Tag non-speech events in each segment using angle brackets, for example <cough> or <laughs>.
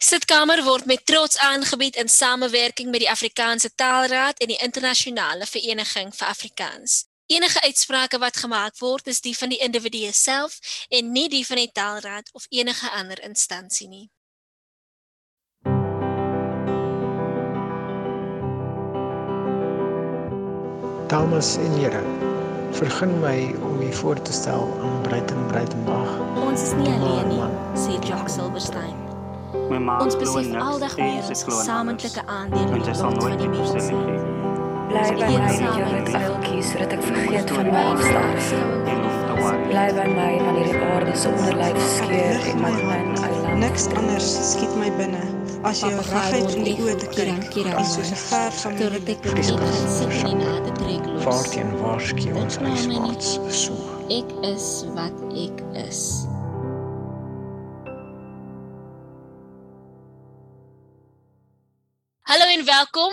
Sitkamer word met trots aangebied in samewerking met die Afrikaanse Taalraad en die Internasionale Vereniging vir Afrikaans. Enige uitsprake wat gemaak word, is die van die individu self en nie die van die Taalraad of enige ander instansie nie. Dames en here, vergun my om u voor te stel aan Breiten Breitenberg. Ons is nie alleen nie, sê Jock Silverstein. Ons besef aldag meer ons gesamentlike aandeel in die lot van die mense. Bly by my met jou wit uiltjie sodat ek vergeet van my afstand. Bly by my wanneer die aarde se onderlyf skeur en my klein eiland. Niks anders skiet my binne as jou regheid in die oë te kyk. Is soos 'n ver van Ter ek dit sit in die nade trek los. Waarteen waarsku ons so. Ek is wat ek is. Hallo en welkom.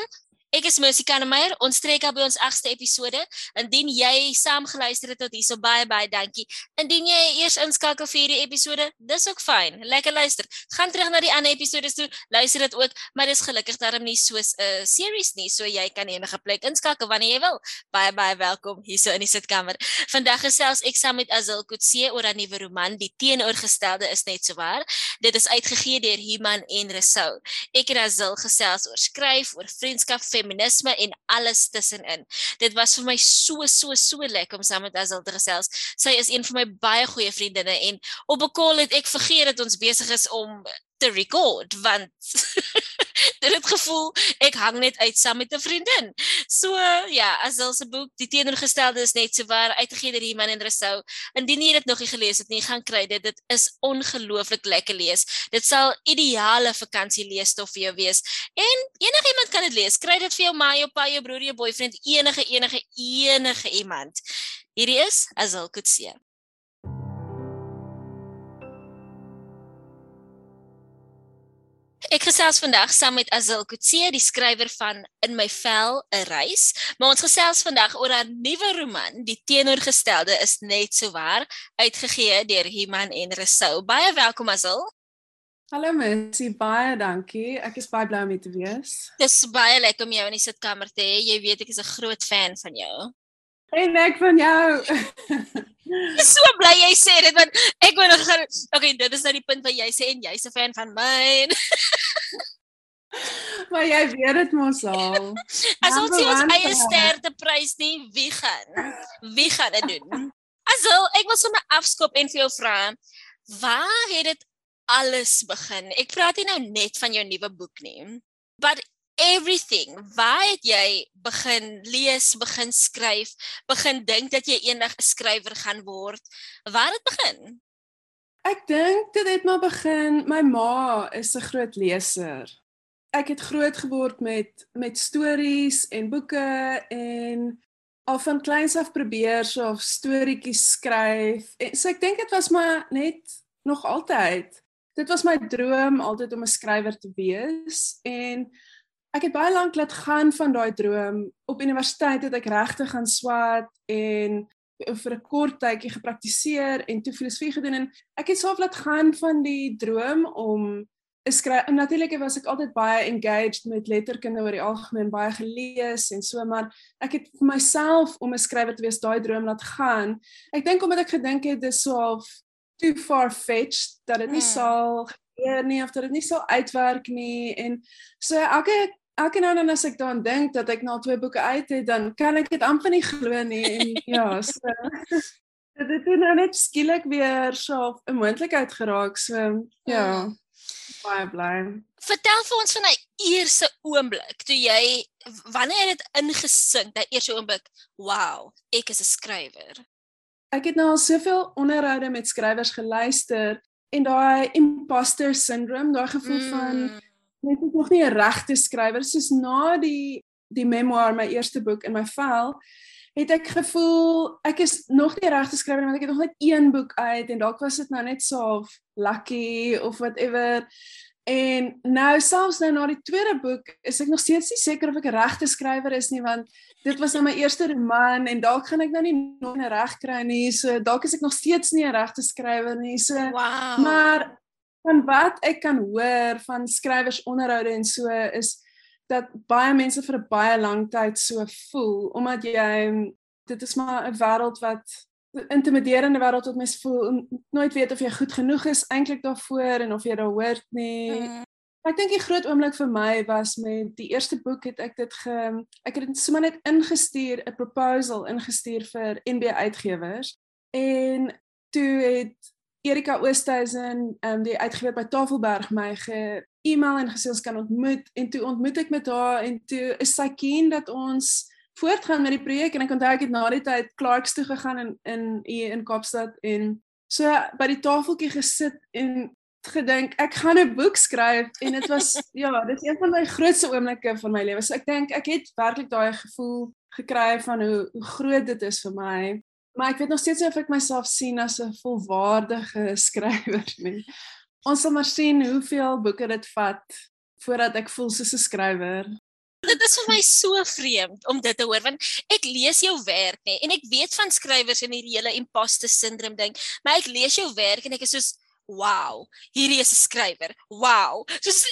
Ek is Mercy Kannemeyer. Ons trek al by ons 8ste episode. Indien jy saam geluister het tot hierso baie baie dankie. Indien jy eers inskakel vir hierdie episode, dis ook fyn. Lekker luister. Gaan terug na die ander episodes toe. Luister dit ook, maar dis gelukkig daarom nie soos 'n uh, series nie, so jy kan enige plek inskakel wanneer jy wil. Baie baie welkom hierso in die sitkamer. Vandag gesels ek saam met Azil Kutse oor 'n nuwe roman, Die Teenoorgestelde is net so waar. Dit is uitgegee deur Human en Resou. Ek en Azil gesels oor skryf, oor vriendskap, feminisme en alles tussenin. Dit was vir my so so so lekker om saam met Azil te gesels. Sy is een van my baie goeie vriendinne en op 'n call het ek vergeet dat ons besig is om te record want <laughs> <laughs> dit het gevoel ek hang net uit saam met 'n vriendin. So ja, Azil se boek Die teenoorgestelde is net so waar uitgegee deur Iman en Resou. Indien jy dit nog nie gelees het nie, gaan kry dit. Dit is ongelooflik lekker lees. Dit sal ideale vakansie leesstof vir jou wees. En enige iemand kan dit lees. Kry dit vir jou ma, jou pa, jou broer, jou boyfriend, enige enige enige iemand. Hierdie is Azil Kutse. Ek gesels vandag saam met Azil Kutse, die skrywer van In my vel 'n reis, maar ons gesels vandag oor 'n nuwe roman, Die teenoorgestelde is net so waar, uitgegee deur Human en Resou. Baie welkom Azil. Hallo Messie, baie dankie. Ek is baie bly om hier te wees. Dis baie lekker om jou in die sitkamer te hê. Jy weet ek is 'n groot fan van jou. En ek van jou. <laughs> Ek is so bly jy sê dit want ek wou nog gaan Okay, dit is nou die punt waar jy sê en jy's 'n fan van my. <laughs> maar jy weet dit mos al. <laughs> As ons nie ons eie ster te prys nie, wie gaan? Wie gaan dit doen? Asul, ek wil sommer afskop en vir jou vra, waar het dit alles begin? Ek praat nie nou net van jou nuwe boek nie, but everything. Waar het jy begin lees, begin skryf, begin dink dat jy eendag 'n skrywer gaan word? Waar het begin? Ek dink dit het maar begin. My ma is 'n groot leser. Ek het groot geword met met stories en boeke en al van kleins af probeer so of storieetjies skryf. En so ek dink dit was maar net nog altyd. Dit was my droom altyd om 'n skrywer te wees en ek het baie lank laat gaan van daai droom. Op universiteit het ek regtig gaan swat en vir 'n kort tydjie gepraktiseer en toe filosofie gedoen en ek het self laat gaan van die droom om 'n skryf natuurlik was ek altyd baie engaged met letterkunde oor die algemeen baie gelees en so maar ek het vir myself om 'n skrywer te wees daai droom laat gaan. Ek dink omdat ek gedink het dis so half too far fetched dat dit nie Hmm. sal gebeur nie of dat dit nie sal uitwerk nie en so elke elke nou en dan as ek daaraan dink dat ek nou twee boeke uit het dan kan ek dit amper nie glo nie en <laughs> ja so dit het nou net skielik weer so 'n moontlikheid geraak so ja Hmm. baie bly Vertel vir ons van daai eerste oomblik toe jy wanneer het dit ingesink, daai eerste oomblik, wow, ek is 'n skrywer. ek het nou al soveel onderhoude met skrywers geluister en daai imposter syndroom daai gevoel mm. van net ek nog nie 'n regte skrywer. Soos na die die memoir my eerste boek in my vel het ek gevoel ek is nog nie 'n regte skrywer nie want ek het nog net een boek uit en dalk was dit nou net so of lucky of whatever. En nou selfs nou na die tweede boek is ek nog steeds nie seker of ek 'n regte skrywer is nie want dit was nou my eerste roman en dalk gaan ek nou nie nog 'n reg kry nie. So dalk is ek nog steeds nie 'n regte skrywer nie. So Wow. Maar van wat ek kan hoor van skrywers onderhoude en so is dat baie mense vir 'n baie lang tyd so voel omdat jy dit is maar 'n wêreld wat intimiderende wêreld wat mens voel nooit weet of jy goed genoeg is eintlik daarvoor en of jy daar hoort nie. Mm. Ek dink die groot oomblik vir my was met die eerste boek het ek dit ge ek het dit sommer net ingestuur 'n proposal ingestuur vir NB uitgewers en toe het Erika Oosthuizen ehm um, die uitgewer by Tafelberg my ge-email en gesê ons kan ontmoet en toe ontmoet ek met haar en toe is sy keen dat ons voortgaan met die projek en ek onthou ek het na die tyd Clarks toe gegaan in in hier in Kaapstad en so by die tafeltjie gesit en gedink ek gaan 'n boek skryf en dit was <laughs> ja, dit is een van my grootste oomblikke van my lewe. So ek dink ek het werklik daai gevoel gekry van hoe hoe groot dit is vir my. Maar ek weet nog steeds nie of ek myself sien as 'n volwaardige <laughs> skrywer nie. Ons sal maar sien hoeveel boeke dit vat voordat ek voel soos 'n skrywer dit is vir my so vreemd om dit te hoor want ek lees jou werk nê en ek weet van skrywers en hierdie hele imposter syndroom ding maar ek lees jou werk en ek is soos wow hierdie is 'n skrywer wow <laughs> soos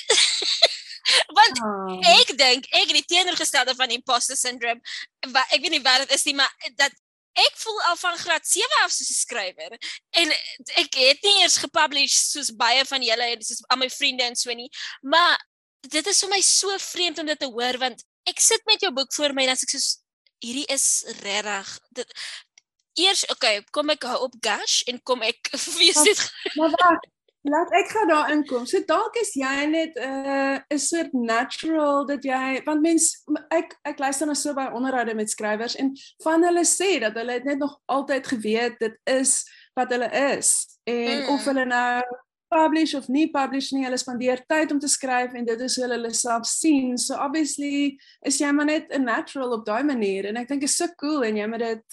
want oh. ek dink ek het die teenoorgestelde van imposter syndroom ek weet nie wat dit is nie maar dat ek voel al van graad 7 af soos 'n skrywer. En ek het nie eers gepublish soos baie van julle en soos al my vriende en so nie maar dit is vir my so vreemd om dit te hoor want ek sit met jou boek voor my en as ek soos hierdie is regtig dit eers okay kom ek hou op gash en kom ek <laughs> wees dit maar wag laat ek gaan daar inkom so dalk is jy net 'n uh, 'n soort natural dat jy want mens ek ek luister nou so baie onderhoude met skrywers en van hulle sê dat hulle net nog altyd geweet dit is wat hulle is en mm. of hulle nou publish of nie publish nie, hulle spandeer tyd om te skryf en dit is hoe hulle self sien. So obviously is jy maar net 'n natural op daai manier en ek dink is so cool en jy moet dit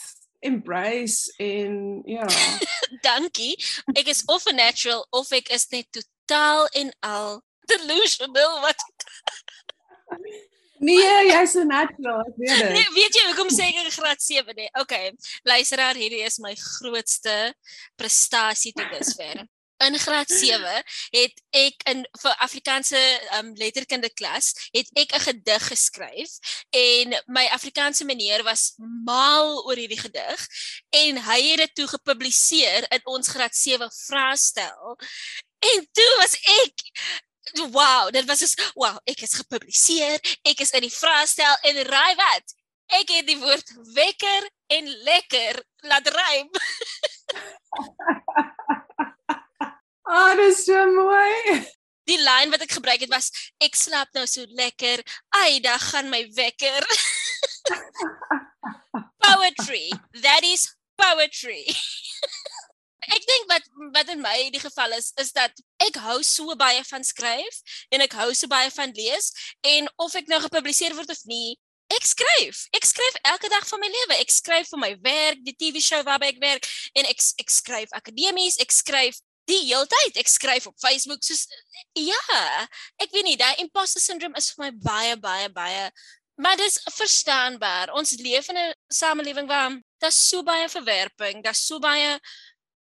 embrace en ja. <laughs> Dankie. Ek is of 'n natural of ek is net totaal en al delusional wat <laughs> Nee, jy's 'n natural, ek weet <laughs> dit. Nee, weet jy hoekom sê ek in graad 7 nee? Okay. Luisteraar, hierdie is my grootste prestasie tot dusver in graad 7 het ek in vir Afrikaanse um, letterkunde klas het ek 'n gedig geskryf en my Afrikaanse meneer was mal oor hierdie gedig en hy het dit toe gepubliseer in ons graad 7 vraestel. En toe was ek wow dit was so wow ek is gepubliseer ek is in die vraestel en raai wat? Ek het die woord wekker en lekker laat rym <laughs> Ah, oh, dis so mooi. Die lyn wat ek gebruik het was ek slaap nou so lekker. Ai, dan gaan my wekker. <laughs> poetry. That is poetry. <laughs> ek dink wat wat in my die geval is is dat ek hou so baie van skryf en ek hou so baie van lees en of ek nou gepubliseer word of nie Ek skryf. Ek skryf elke dag van my lewe. Ek skryf vir my werk, die TV-show waarby ek werk en ek ek skryf akademies, ek skryf die hele tyd ek skryf op Facebook soos ja ek weet nie daai imposter syndrome is vir my baie baie baie maar dis verstaanbaar. Ons leef in 'n samelewing waar daar's so baie verwerping daar's so baie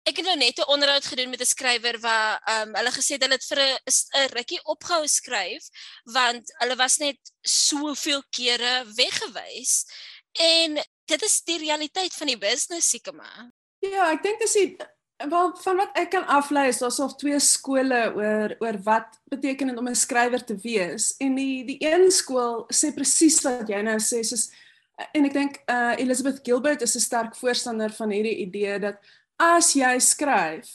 ek het nou net 'n onderhoud gedoen met 'n skrywer waar um, hulle gesê hulle het vir 'n rukkie opgehou skryf want hulle was net soveel kere weggewys. En dit is die realiteit van die business seker maar ja ek dink dis wel van wat ek kan aflei is daar's al twee skole oor oor wat beteken dit om 'n skrywer te wees. En die die een skool sê presies wat jy nou sê soos en ek dink uh Elizabeth Gilbert is 'n sterk voorstander van hierdie idee dat as jy skryf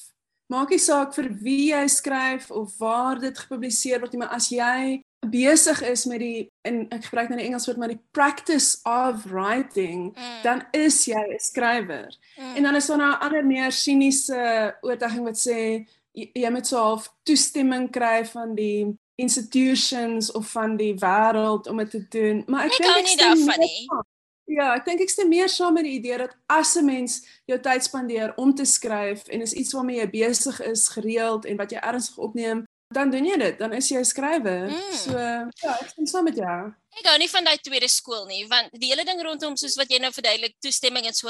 maak nie saak vir wie jy skryf of waar dit gepubliseer word nie maar as jy besig is met die en ek gebruik nou die Engels woord maar die practice of writing mm. dan is jy 'n skrywer. Mm. En dan is daar nou 'n ander meer siniese oortuiging wat sê jy, jy moet so half toestemming kry van die institutions of van die wêreld om dit te doen. Maar ek dink ek stem nie nie. Ja, ek dink ek stem meer saam met die idee dat as 'n mens jou tyd spandeer om te skryf en is iets waarmee jy besig is gereeld en wat jy ernstig opneem, dan doen jy dit, dan is jy 'n skrywer. Mm. So ja, ek sien saam met jou. Ek hou nie van daai tweede skool nie, want die hele ding rondom soos wat jy nou verduidelik, toestemming en so,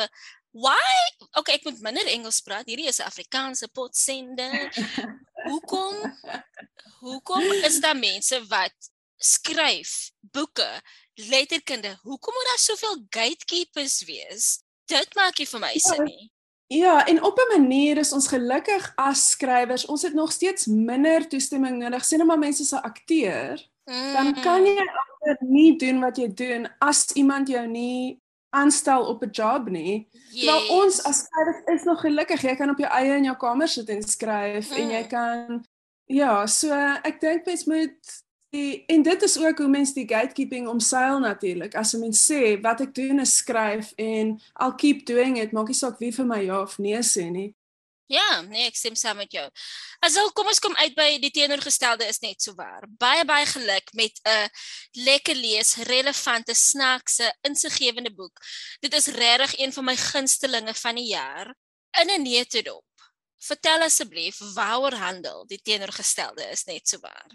why? Okay, ek moet minder Engels praat. Hierdie is 'n Afrikaanse potsender. <laughs> hoekom hoekom is daar mense wat skryf boeke, letterkunde? Hoekom moet daar soveel gatekeepers wees? Dit maak nie vir my sin nie. Ja, en op 'n manier is ons gelukkig as skrywers. Ons het nog steeds minder toestemming nodig. Sien nou maar mense se akteur, mm. dan kan jy amper nie doen wat jy doen as iemand jou nie aanstel op 'n job nie. Yes. Terwyl ons as skrywers is nog gelukkig. Jy kan op jou eie in jou kamer sit en skryf mm. en jy mm. kan ja, so ek dink mens moet die, en dit is ook hoe mense die gatekeeping omseil natuurlik. As 'n mens sê wat ek doen is skryf en I'll keep doing it, maak nie saak wie vir my ja of nee sê nie. Ja, nee, ek stem saam met jou. Asal kom ons kom uit by die teenoorgestelde is net so waar. Baie baie geluk met 'n lekker lees, relevante, snaakse, insiggewende boek. Dit is regtig een van my gunstelinge van die jaar. In 'n neutedop. Vertel asseblief waaroor handel die teenoorgestelde is net so waar.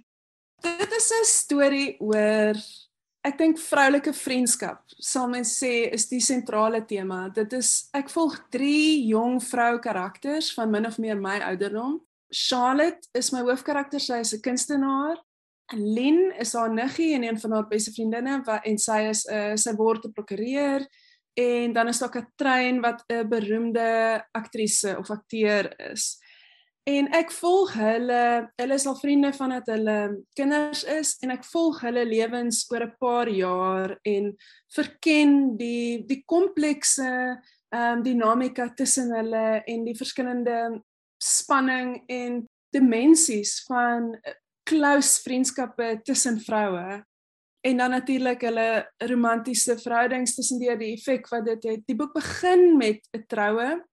Dit is 'n storie oor ek dink vroulike vriendskap. Sal mens sê is die sentrale tema. Dit is ek volg 3 jong vrou karakters van min of meer my ouderdom. Charlotte is my hoofkarakter, sy is 'n kunstenaar. Lynn is haar niggie en een van haar beste vriendinne wat en sy is 'n uh, sy word 'n prokureur en dan is daar Katrein wat 'n beroemde aktrise of akteur is. En ek volg hulle, hulle is al vriende vandat hulle kinders is en ek volg hulle lewens oor 'n paar jaar en verken die die komplekse ehm um, dinamika tussen hulle en die verskillende spanning en dimensies van close vriendskappe tussen vroue en dan natuurlik hulle romantiese verhoudings tussen die die effek wat dit het. Die boek begin met 'n troue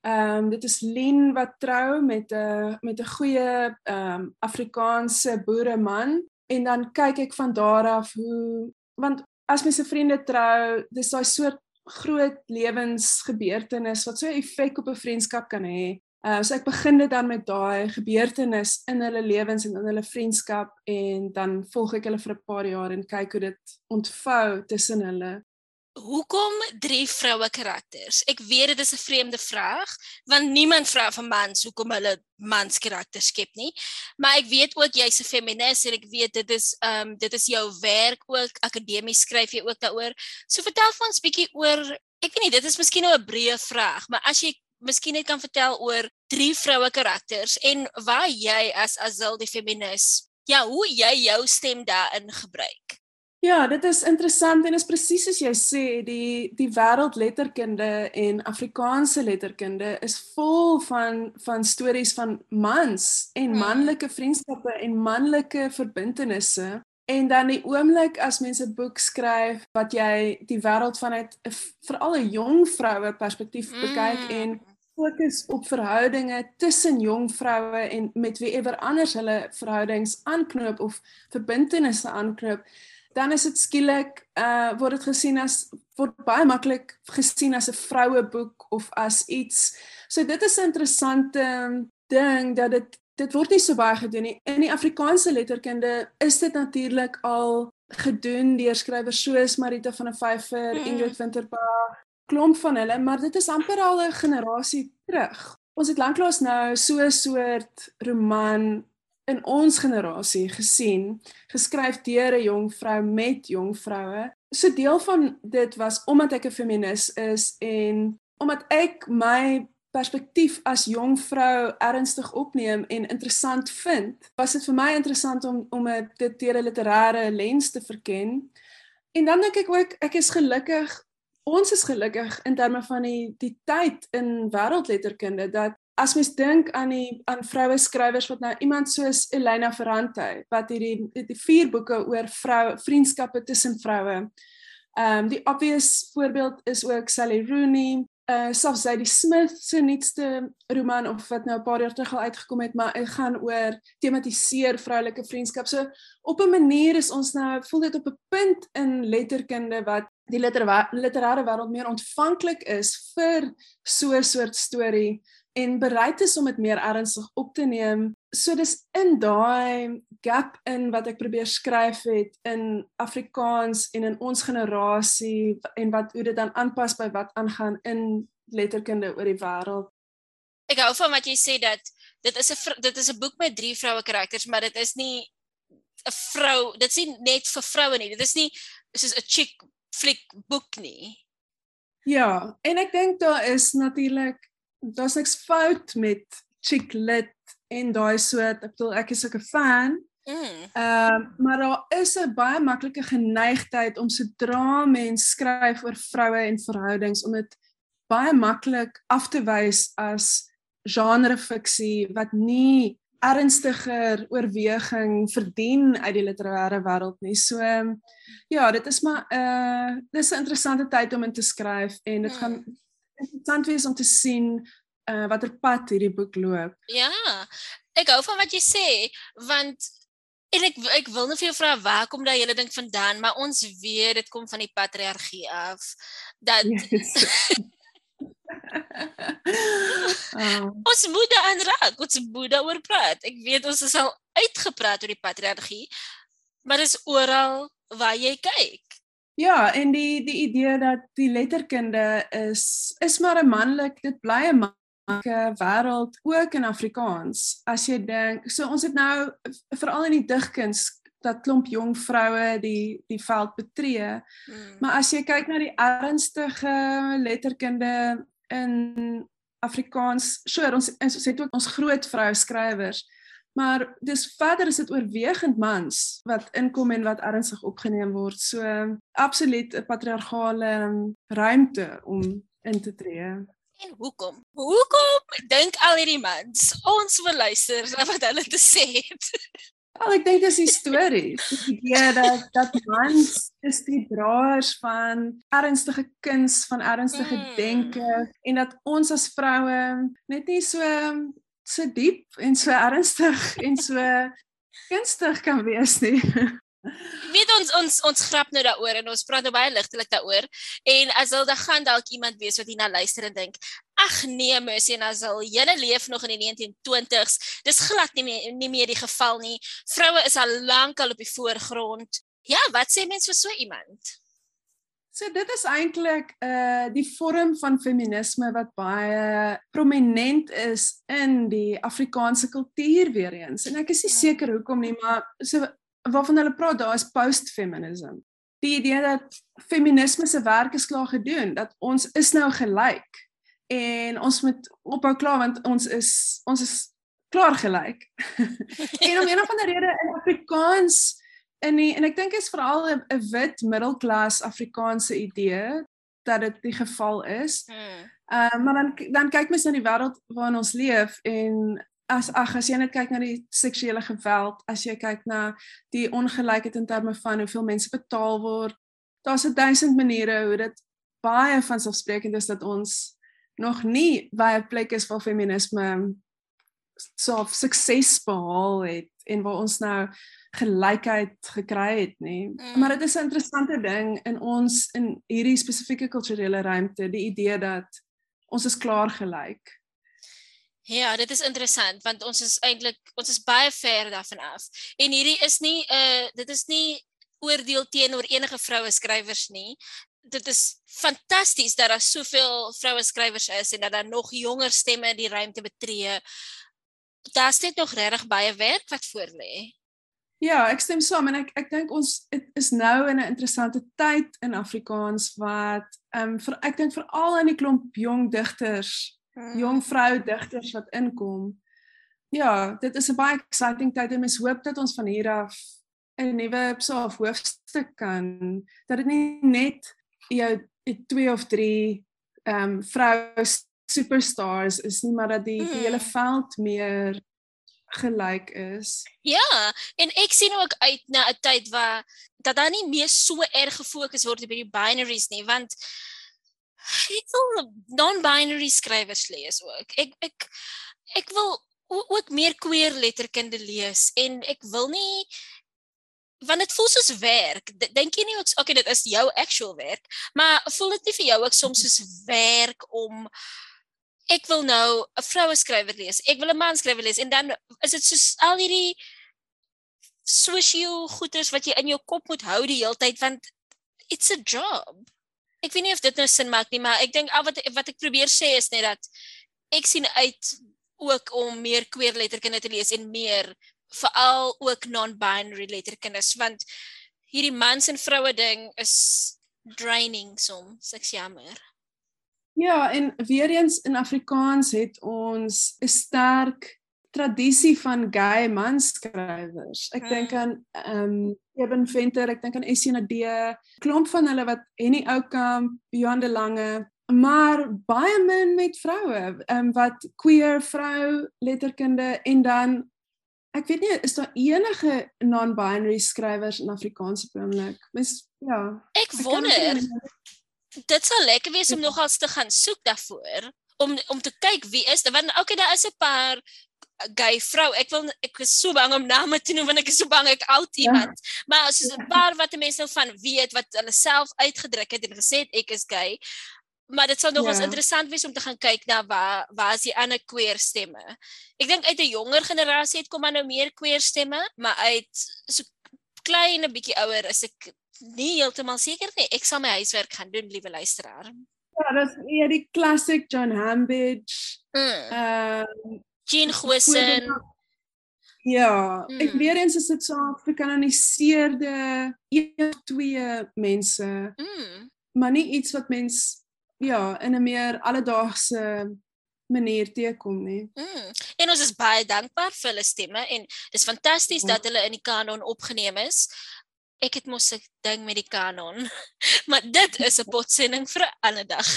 Ehm um, dit is Lien wat trou met 'n met 'n goeie ehm um, Afrikaanse boereman en dan kyk ek van daar af hoe want as mense vriende trou, dis daai soort groot lewensgebeurtenis wat so 'n effek op 'n vriendskap kan hê. Uh so ek begin dit dan met daai gebeurtenis in hulle lewens en in hulle vriendskap en dan volg ek hulle vir 'n paar jaar en kyk hoe dit ontvou tussen hulle hoekom drie vroue karakters? Ek weet dit is 'n vreemde vraag want niemand vra van mans hoekom hulle mans karakters skep nie. Maar ek weet ook jy's 'n feminis en ek weet dit is ehm um, dit is jou werk ook akademies skryf jy ook daaroor. So vertel vir ons bietjie oor ek weet nie dit is miskien nou 'n breë vraag, maar as jy miskien net kan vertel oor drie vroue karakters en waar jy as Azil die feminis ja, hoe jy jou stem daarin gebruik. Ja, dit is interessant en is presies soos jy sê, die die wêreldletterkunde en Afrikaanse letterkunde is vol van van stories van mans en hmm. manlike vriendskappe en manlike verbintenisse. En dan die oomblik as mense 'n boek skryf wat jy die wêreld vanuit 'n veral 'n jong vroue perspektief bekyk mm. en fokus op verhoudinge tussen jong vroue en met wie ewer anders hulle verhoudings aanknoop of verbintenisse aanknoop dan is dit skielik uh word dit gesien as word baie maklik gesien as 'n vroueboek of as iets. So dit is 'n interessante ding dat dit dit word nie so baie gedoen nie. In die Afrikaanse letterkunde is dit natuurlik al gedoen deur skrywers soos Marita van der Vyver, mm. Ingrid Winterberg, klomp van hulle, maar dit is amper al 'n generasie terug. Ons het lanklaas nou so 'n soort roman in ons generasie gesien, geskryf deur 'n jong vrou met jong vroue. So deel van dit was omdat ek 'n feminis is en omdat ek my perspektief as jong vrou ernstig opneem en interessant vind, was dit vir my interessant om om dit deur 'n literêre lens te verken. En dan dink ek ook ek is gelukkig ons is gelukkig in terme van die die tyd in wêreldletterkunde dat as mens dink aan die aan vroue skrywers wat nou iemand soos Elena Ferrante wat hierdie die, vier boeke oor vrou vriendskappe tussen vroue. Ehm um, die obvious voorbeeld is ook Sally Rooney, uh selfs Sadie Smith se nuutste roman of wat nou 'n paar jaar terug al uitgekom het, maar dit gaan oor tematiseer vroulike vriendskap. So op 'n manier is ons nou voel dit op 'n punt in letterkunde wat die literêre wêreld meer ontvanklik is vir so 'n soort storie en bereid is om dit meer ernstig op te neem. So dis in daai gap in wat ek probeer skryf het in Afrikaans en in ons generasie en wat hoe dit dan aanpas by wat aangaan in letterkunde oor die wêreld. Ek hou van wat jy sê dat dit is 'n dit is 'n boek met drie vroue karakters, maar dit is nie 'n vrou, dit is nie net vir vroue nie. Dit is nie soos 'n chick flick boek nie. Ja, en ek dink daar is natuurlik daar's niks fout met chick lit en daai soort, ek bedoel ek is ook 'n fan. Mm. Ehm uh, maar daar is 'n baie maklike geneigtheid om sodra mens skryf oor vroue en verhoudings om dit baie maklik af te wys as genre fiksie wat nie ernstiger oorweging verdien uit die literêre wêreld nie. So ja, dit is maar 'n uh, dis 'n interessante tyd om in te skryf en dit gaan Mm. Interessant wees om te sien uh watter pad hierdie boek loop. Ja. Ek hou van wat jy sê want en ek ek wil net vir jou vra waar kom daai hele ding vandaan, maar ons weet dit kom van die patriargie af. Dat Yes. uh, <laughs> ons moet daaraan raak, ons moet daaroor praat. Ek weet ons is al uitgepraat oor die patriargie, maar dit is oral waar jy kyk. Ja, en die die idee dat die letterkunde is is maar 'n manlik, dit bly 'n manlike wêreld ook in Afrikaans. As jy dink, so ons het nou veral in die digkuns dat klomp jong vroue die die veld betree. Hmm. Maar as jy kyk na die ernstige letterkunde in Afrikaans, sure, ons ons het ook ons groot vroue skrywers, maar dis verder is dit oorwegend mans wat inkom en wat ernstig opgeneem word. So absoluut 'n patriargale ruimte om in te tree. En hoekom? Hoekom dink al hierdie mans ons wil luister na wat hulle te sê het? <laughs> Wel, ek dink dis histories. Die idee dat dat mans is die draers van ernstige kuns, van ernstige Mm. denke en dat ons as vroue net nie so so diep en so ernstig en so kunstig kan wees nie. Jy weet ons ons ons grap nou daaroor en ons praat nou baie ligtelik daaroor en as hulle dan gaan dalk iemand wees wat hierna luister en dink ag nee Mercy en as hulle julle leef nog in die 1920s dis glad nie meer nie meer die geval nie. Vroue is al lank al op die voorgrond. Ja wat sê mense vir so iemand So dit is eintlik uh die vorm van feminisme wat baie prominent is in die Afrikaanse kultuur weer eens. En ek is nie seker hoekom nie, maar so waarvan hulle praat daar is postfeminism. Die idee dat feminisme se werk is klaar gedoen, dat ons is nou gelyk en ons moet ophou klaar want ons is ons is klaar gelyk. <laughs> en om een of ander rede in Afrikaans in die, en ek dink is veral 'n wit middelklas Afrikaanse idee dat dit die geval is. Ehm uh, maar dan dan kyk mens na die wêreld waarin ons leef en as ag as jy net kyk na die seksuele geweld, as jy kyk na die ongelykheid in terme van hoeveel mense betaal word, daar's 'n duisend maniere hoe dit baie van selfsprekend is dat ons nog nie baie plek is waar feminisme so sukses behaal het en waar ons nou gelykheid gekry het nê. Mm. Maar dit is 'n interessante ding in ons in hierdie spesifieke kulturele ruimte, die idee dat ons is klaar gelyk. Ja, dit is interessant want ons is eintlik ons is baie ver daarvan af. En hierdie is nie 'n uh, dit is nie oordeel teenoor enige vroue skrywers nie. Dit is fantasties dat daar soveel vroue skrywers is en dat daar nog jonger stemme die ruimte betree. Daar's net nog regtig baie werk wat voor lê. Ja, ek stem saam en ek ek dink ons het, is nou in 'n interessante tyd in Afrikaans wat ehm um, vir ek dink veral in die klomp jong digters, jong vrou digters wat inkom. Ja, dit is 'n baie exciting tyd en mens hoop dat ons van hier af 'n nuwe psaaf hoofstuk kan dat dit nie net jou twee of drie ehm um, vrou superstars is nie, maar dat die, die hele Hmm. veld meer gelyk is. Ja, en ek sien ook uit na 'n tyd waar dat daar nie meer so erg gefokus word op die binaries nie, want ek wil non-binary skrywers lees ook. Ek ek ek wil ook meer queer letterkunde lees en ek wil nie want dit voel soos werk. Dink jy nie ook okay, dit is jou actual werk, maar voel dit nie vir jou ook soms soos werk om ek wil nou 'n vroue skrywer lees. Ek wil 'n man skrywer lees en dan is dit soos al hierdie sosio goeters wat jy in jou kop moet hou die hele tyd want it's a job. Ek weet nie of dit nou sin maak nie, maar ek dink al wat wat ek probeer sê is net dat ek sien uit ook om meer queer letterkunde te lees en meer veral ook non-binary letterkundes want hierdie mans en vroue ding is draining soms, ek jammer. Ja, en weer eens in Afrikaans het ons 'n sterk tradisie van gay manskrywers. Ek hmm. dink aan ehm um, Eben Venter, ek dink aan Essie Nadia, klomp van hulle wat Henny Oukamp, Johan de Lange, maar baie min met vroue, ehm um, wat queer vrou letterkunde en dan ek weet nie is daar enige non-binary skrywers in Afrikaans op oomblik. Mens ja. Ek wonder dit sal lekker wees om ja. nogals te gaan soek daarvoor om om te kyk wie is dit want okay daar is 'n paar gay vrou. Ek wil ek is so bang om name te noem want ek is so bang ek oud ja. iemand. Ja. Maar as jy 'n paar wat mense nou van weet wat hulle self uitgedruk het en gesê het ek is gay, maar dit sal nogals ja. interessant wees om te gaan kyk na waar waar is die ander queer stemme. Ek dink uit 'n jonger generasie het kom maar nou meer queer stemme, maar uit so klein 'n bietjie ouer is ek nie heeltemal seker nie. Ek sal my huiswerk gaan doen, liewe luisteraar. Ja, dis ja die classic John Hambidge. Mm. Ehm um, Jean Gosen. Ja, mm. ek weer eens is dit so gekanoniseerde een twee mense. Mm. Maar nie iets wat mens ja, in 'n meer alledaagse manier teekom nie. Mm. En ons is baie dankbaar vir hulle stemme en dis fantasties ja. dat hulle in die kanon opgeneem is. Ek het mos 'n ding met die kanon. <laughs> maar dit is 'n potsending vir 'n ander dag.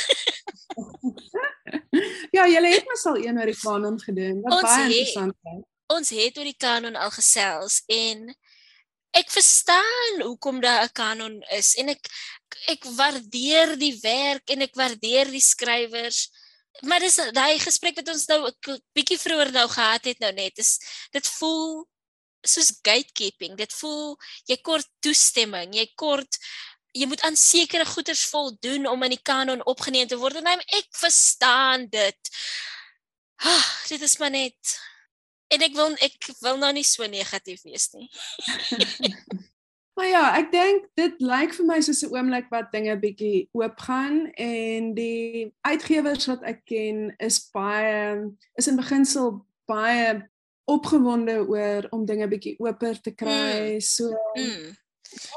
<laughs> ja, julle het mos al een oor die kanon gedoen. Wat ons baie interessant is. Ons het oor die kanon al gesels en ek verstaan hoekom daar 'n kanon is en ek ek waardeer die werk en ek waardeer die skrywers. Maar dis daai gesprek wat ons nou 'n bietjie vroeër nou gehad het nou net. Dis dit voel soos gatekeeping. Dit voel jy kort toestemming, jy kort jy moet aan sekere goederes voldoen om in die kanon opgeneem te word. En ek verstaan dit. Ah, dit is maar net en ek wil ek wil nou nie so negatief wees nie. <laughs> Maar ja, ek dink dit lyk vir my soos 'n oomblik wat dinge bietjie oopgaan en die uitgewers wat ek ken is baie is in beginsel baie opgewonde oor om dinge bietjie oper te kry. Mm. So mm.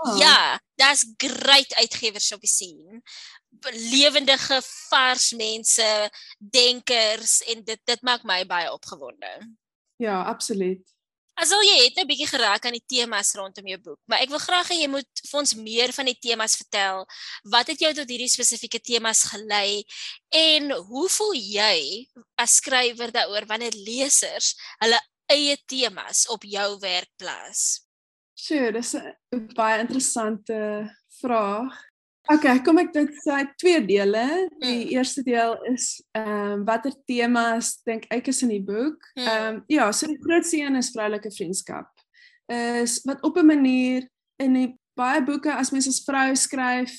Ja, ja daar's great uitgewers op die scene. Lewendige vars mense, denkers en dit dit maak my baie opgewonde. Ja, absoluut. Asal jy het 'n bietjie geraak aan die temas rondom jou boek, maar ek wil graag hê jy moet vir ons meer van die temas vertel. Wat het jou tot hierdie spesifieke temas gelei en hoe voel jy as skrywer daaroor wanneer lesers hulle eie temas op jou werk plaas? Sure, dis 'n baie interessante vraag. Okay, kom ek dit sê twee dele. Die mm. eerste deel is ehm um, watter temas dink ek is in die boek. Hmm. Ehm um, ja, so die grootste een is vroulike vriendskap. Is wat op 'n manier in die baie boeke as mens as vrou skryf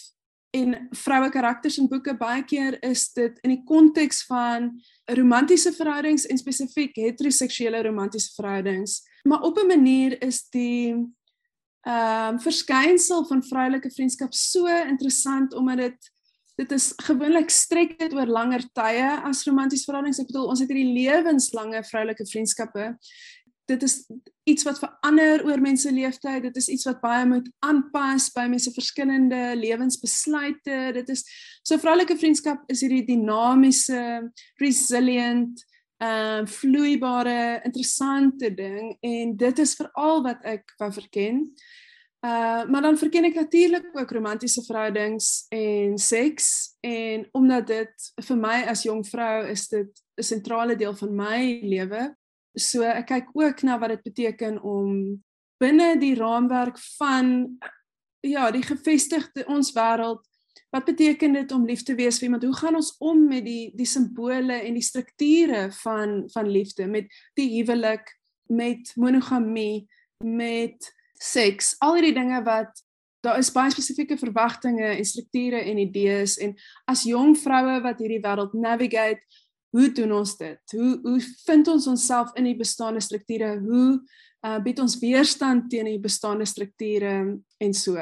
en vroue karakters in boeke baie keer is dit in die konteks van romantiese verhoudings en spesifiek heteroseksuele romantiese verhoudings. Maar op 'n manier is die ehm um, verskynsel van vroulike vriendskap so interessant omdat dit dit is gewoonlik strek dit oor langer tye as romantiese verhoudings. Ek bedoel ons het hierdie lewenslange vroulike vriendskappe. Dit is iets wat verander oor mense leeftyd. Dit is iets wat baie moet aanpas by mense verskillende lewensbesluite. Dit is so vroulike vriendskap is hierdie dinamiese, resilient, ehm uh, vloeibare, interessante ding en dit is veral wat ek wou verken. Uh maar dan verken ek natuurlik ook romantiese verhoudings en seks en omdat dit vir my as jong vrou is dit 'n sentrale deel van my lewe. So ek kyk ook na wat dit beteken om binne die raamwerk van ja, die gevestigde ons wêreld wat beteken dit om lief te wees vir iemand? Hoe gaan ons om met die die simbole en die strukture van van liefde met die huwelik, met monogamie, met seks, al hierdie dinge wat daar is baie spesifieke verwagtinge en strukture en idees en as jong vroue wat hierdie wêreld navigate, hoe doen ons dit? Hoe hoe vind ons onsself in die bestaande strukture? Hoe uh, bied ons weerstand teen die bestaande strukture en so?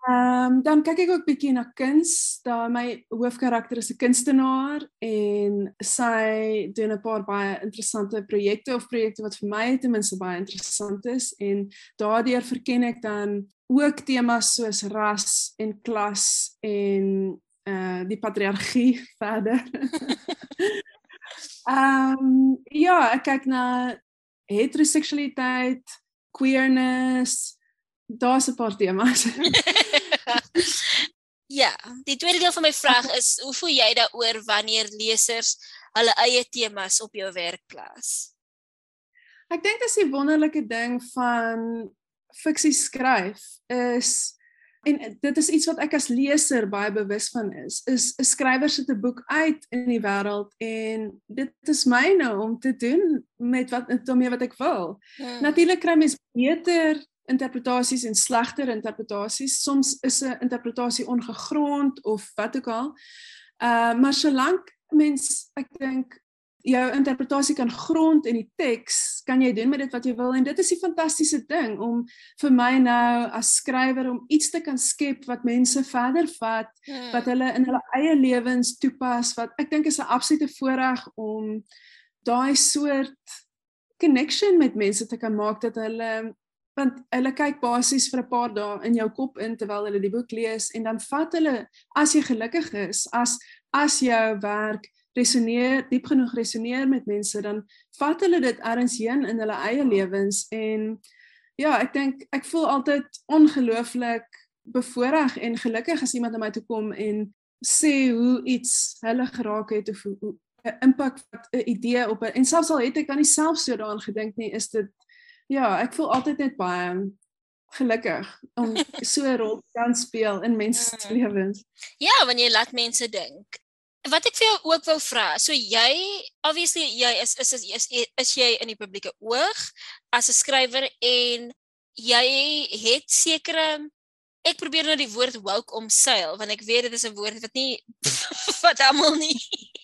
Ehm um, dan kyk ek ook bietjie na kuns. Daar my hoofkarakter is 'n kunstenaar en sy doen 'n paar baie interessante projekte of projekte wat vir my ten minste baie interessant is en daardeur verken ek dan ook temas soos ras en klas en uh die patriargie <laughs> verder. <laughs> Ehm um, ja, ek kyk na heteroseksualiteit, queerness, daar's 'n paar temas. <laughs> ja, die tweede deel van my vraag is hoe voel jy daaroor wanneer lesers hulle eie temas op jou werk plaas? Ek dink dis 'n wonderlike ding van fiksie skryf is en dit is iets wat ek as leser baie bewus van is is 'n skrywer sit 'n boek uit in die wêreld en dit is myne om te doen met wat daarmee wat ek wil. Hmm. Natuurlik kry mens beter interpretasies en slegter interpretasies. Soms is 'n interpretasie ongegrond of wat ook al. Uh maar solank mens ek dink jou interpretasie kan grond in die teks, kan jy doen met dit wat jy wil en dit is die fantastiese ding om vir my nou as skrywer om iets te kan skep wat mense verder vat, hmm. wat hulle in hulle eie lewens toepas wat ek dink is 'n absolute voorreg om daai soort connection met mense te kan maak dat hulle want hulle kyk basies vir 'n paar dae in jou kop in terwyl hulle die boek lees en dan vat hulle as jy gelukkig is as as jou werk resoneer diep genoeg resoneer met mense dan vat hulle dit ergens heen in hulle eie lewens en ja ek dink ek voel altyd ongelooflik bevoorreg en gelukkig as iemand na my toe kom en sê hoe iets hulle geraak het of hoe 'n impak wat 'n idee op en selfs al het ek dan nie self so daaraan gedink nie is dit ja, ek voel altyd net baie gelukkig om <laughs> so 'n rol te kan speel in mense se mm. lewens. Ja, wanneer jy laat mense dink. Wat ek vir jou ook wou vra, so jy obviously jy is is is is, is jy in die publieke oog as 'n skrywer en jy het sekere ek probeer nou die woord woke omseil want ek weet dit is 'n woord wat nie <laughs> wat almal nie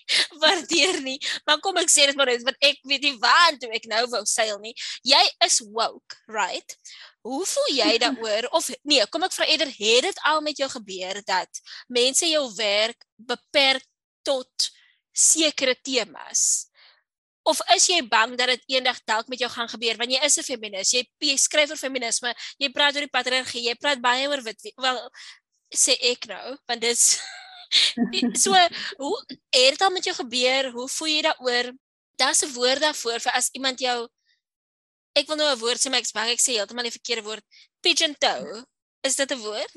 <laughs> waardeer nie. Maar kom ek sê dit maar net want ek weet nie waar toe ek nou wou seil nie. Jy is woke, right? Hoe voel jy <laughs> daaroor of nee, kom ek vra eerder het dit al met jou gebeur dat mense jou werk beperk tot sekere temas? Of is jy bang dat dit eendag dalk met jou gaan gebeur want jy is 'n feminis, jy, jy skryf oor feminisme, jy praat oor die patriargie, jy praat baie oor wit wel sê ek nou, want dit <laughs> so hoe het dit met jou gebeur? Hoe voel jy daaroor? Daar's 'n woord daarvoor vir as iemand jou ek wil nou 'n woord sê maar ek sê ek sê heeltemal die verkeerde woord. Pigeon toe. Is dit 'n woord?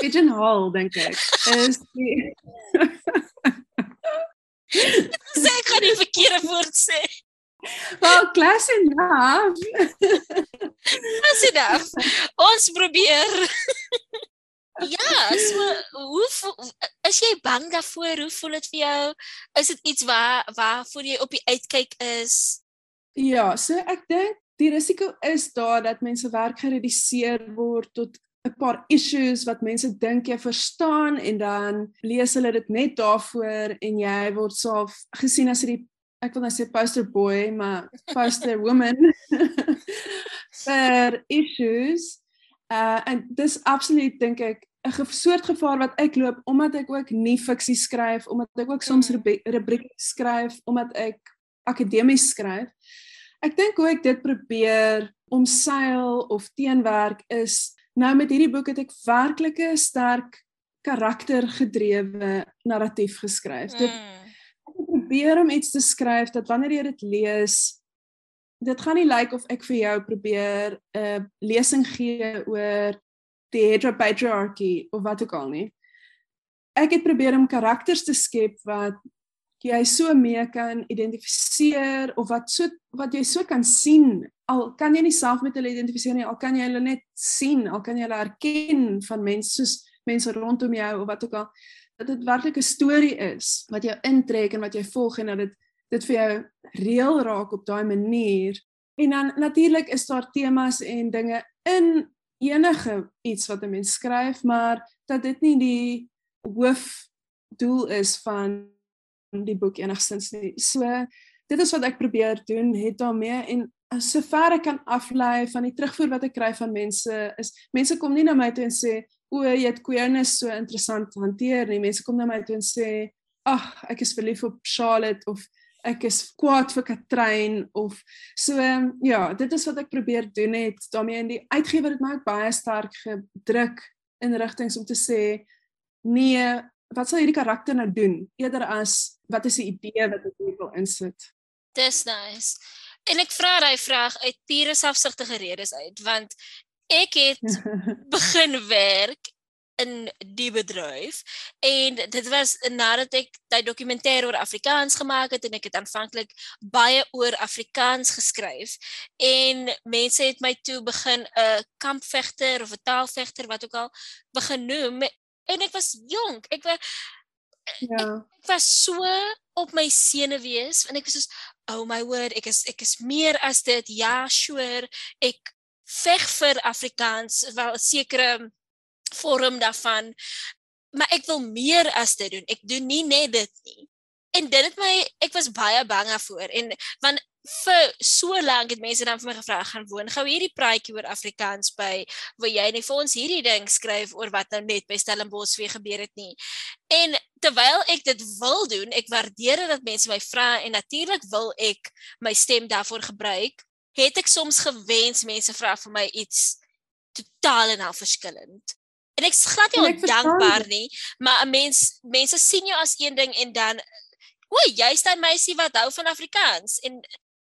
Pigeon hole dink ek. Is die <laughs> Sê ek gaan die verkeerde woord sê. Wel, class enough. Class enough. Ons probeer. Ja, so hoe is jy bang daarvoor? Hoe voel dit vir jou? Is dit iets waar waarvoor jy op die uitkyk is? Ja, so ek dink die risiko is daar dat mense werk gereduseer word tot 'n paar issues wat mense dink jy verstaan en dan lees hulle dit net daarvoor en jy word self gesien as die ek wil net sê poster boy, maar poster woman <laughs> vir issues. Uh en dis absoluut dink ek 'n soort gevaar wat ek loop omdat ek ook nie fiksie skryf, omdat ek ook soms mm. rubrieke skryf, omdat ek akademies skryf. Ek dink hoe ek dit probeer omseil of teenwerk is nou met hierdie boek het ek werklike sterk karaktergedrewe narratief geskryf. Dit mm. ek probeer om iets te skryf dat wanneer jy dit lees dit gaan nie lyk like of ek vir jou probeer 'n uh, lesing gee oor die heteropatriarchy of wat ook al nie. Ek het probeer om karakters te skep wat jy so mee kan identifiseer of wat so wat jy so kan sien. Al kan jy nie self met hulle identifiseer nie, al kan jy hulle net sien, al kan jy hulle herken van mense soos mense rondom jou of wat ook al dat dit werklik 'n storie is wat jou intrek en wat jy volg en dat dit dit vir jou reël raak op daai manier. En dan natuurlik is daar temas en dinge in enige iets wat 'n mens skryf, maar dat dit nie die hoofdoel is van die boek enigstens nie. So dit is wat ek probeer doen, het daarmee en sover ek kan aflei van die terugvoer wat ek kry van mense is mense kom nie na my toe en sê o, jy het Queerness so interessant hanteer nie. Mense kom na my toe en sê, "Ag, ek is verlief op Charlotte of ek is kwaad vir Katrein of so ja, dit is wat ek probeer doen het daarmee in die uitgewer het my ook baie sterk gedruk in rigtings om te sê nee, wat sal hierdie karakter nou doen eerder as wat is die idee wat ek wil insit. Dis nice. En ek vra daai vraag uit pure selfsugtige redes uit want ek het <laughs> begin werk in die bedryf en dit was nadat ek daai dokumentêr oor Afrikaans gemaak het en ek het aanvanklik baie oor Afrikaans geskryf en mense het my toe begin 'n kampvegter of 'n taalvegter wat ook al begin noem en ek was jonk. Ek was ja. ek was so op my senuwees en ek was soos oh my word ek is ek is meer as dit. Ja sure. Ek veg vir Afrikaans wel sekere vorm daarvan maar ek wil meer as dit doen. Ek doen nie net dit nie. En dit het my ek was baie bang daarvoor. En want vir so lank het mense dan vir my gevra gaan woon gou hierdie praatjie oor Afrikaans by wil jy net vir ons hierdie ding skryf oor wat nou net by Stellenbosch weer gebeur het nie? En terwyl ek dit wil doen ek waardeer dit dat mense my vra en natuurlik wil ek my stem daarvoor gebruik het ek soms gewens mense vra vir my iets totaal en al verskillend. En ek glad nie ondankbaar nie, maar 'n mens mense sien jou as een ding en dan o, jy's daai meisie wat hou van Afrikaans. En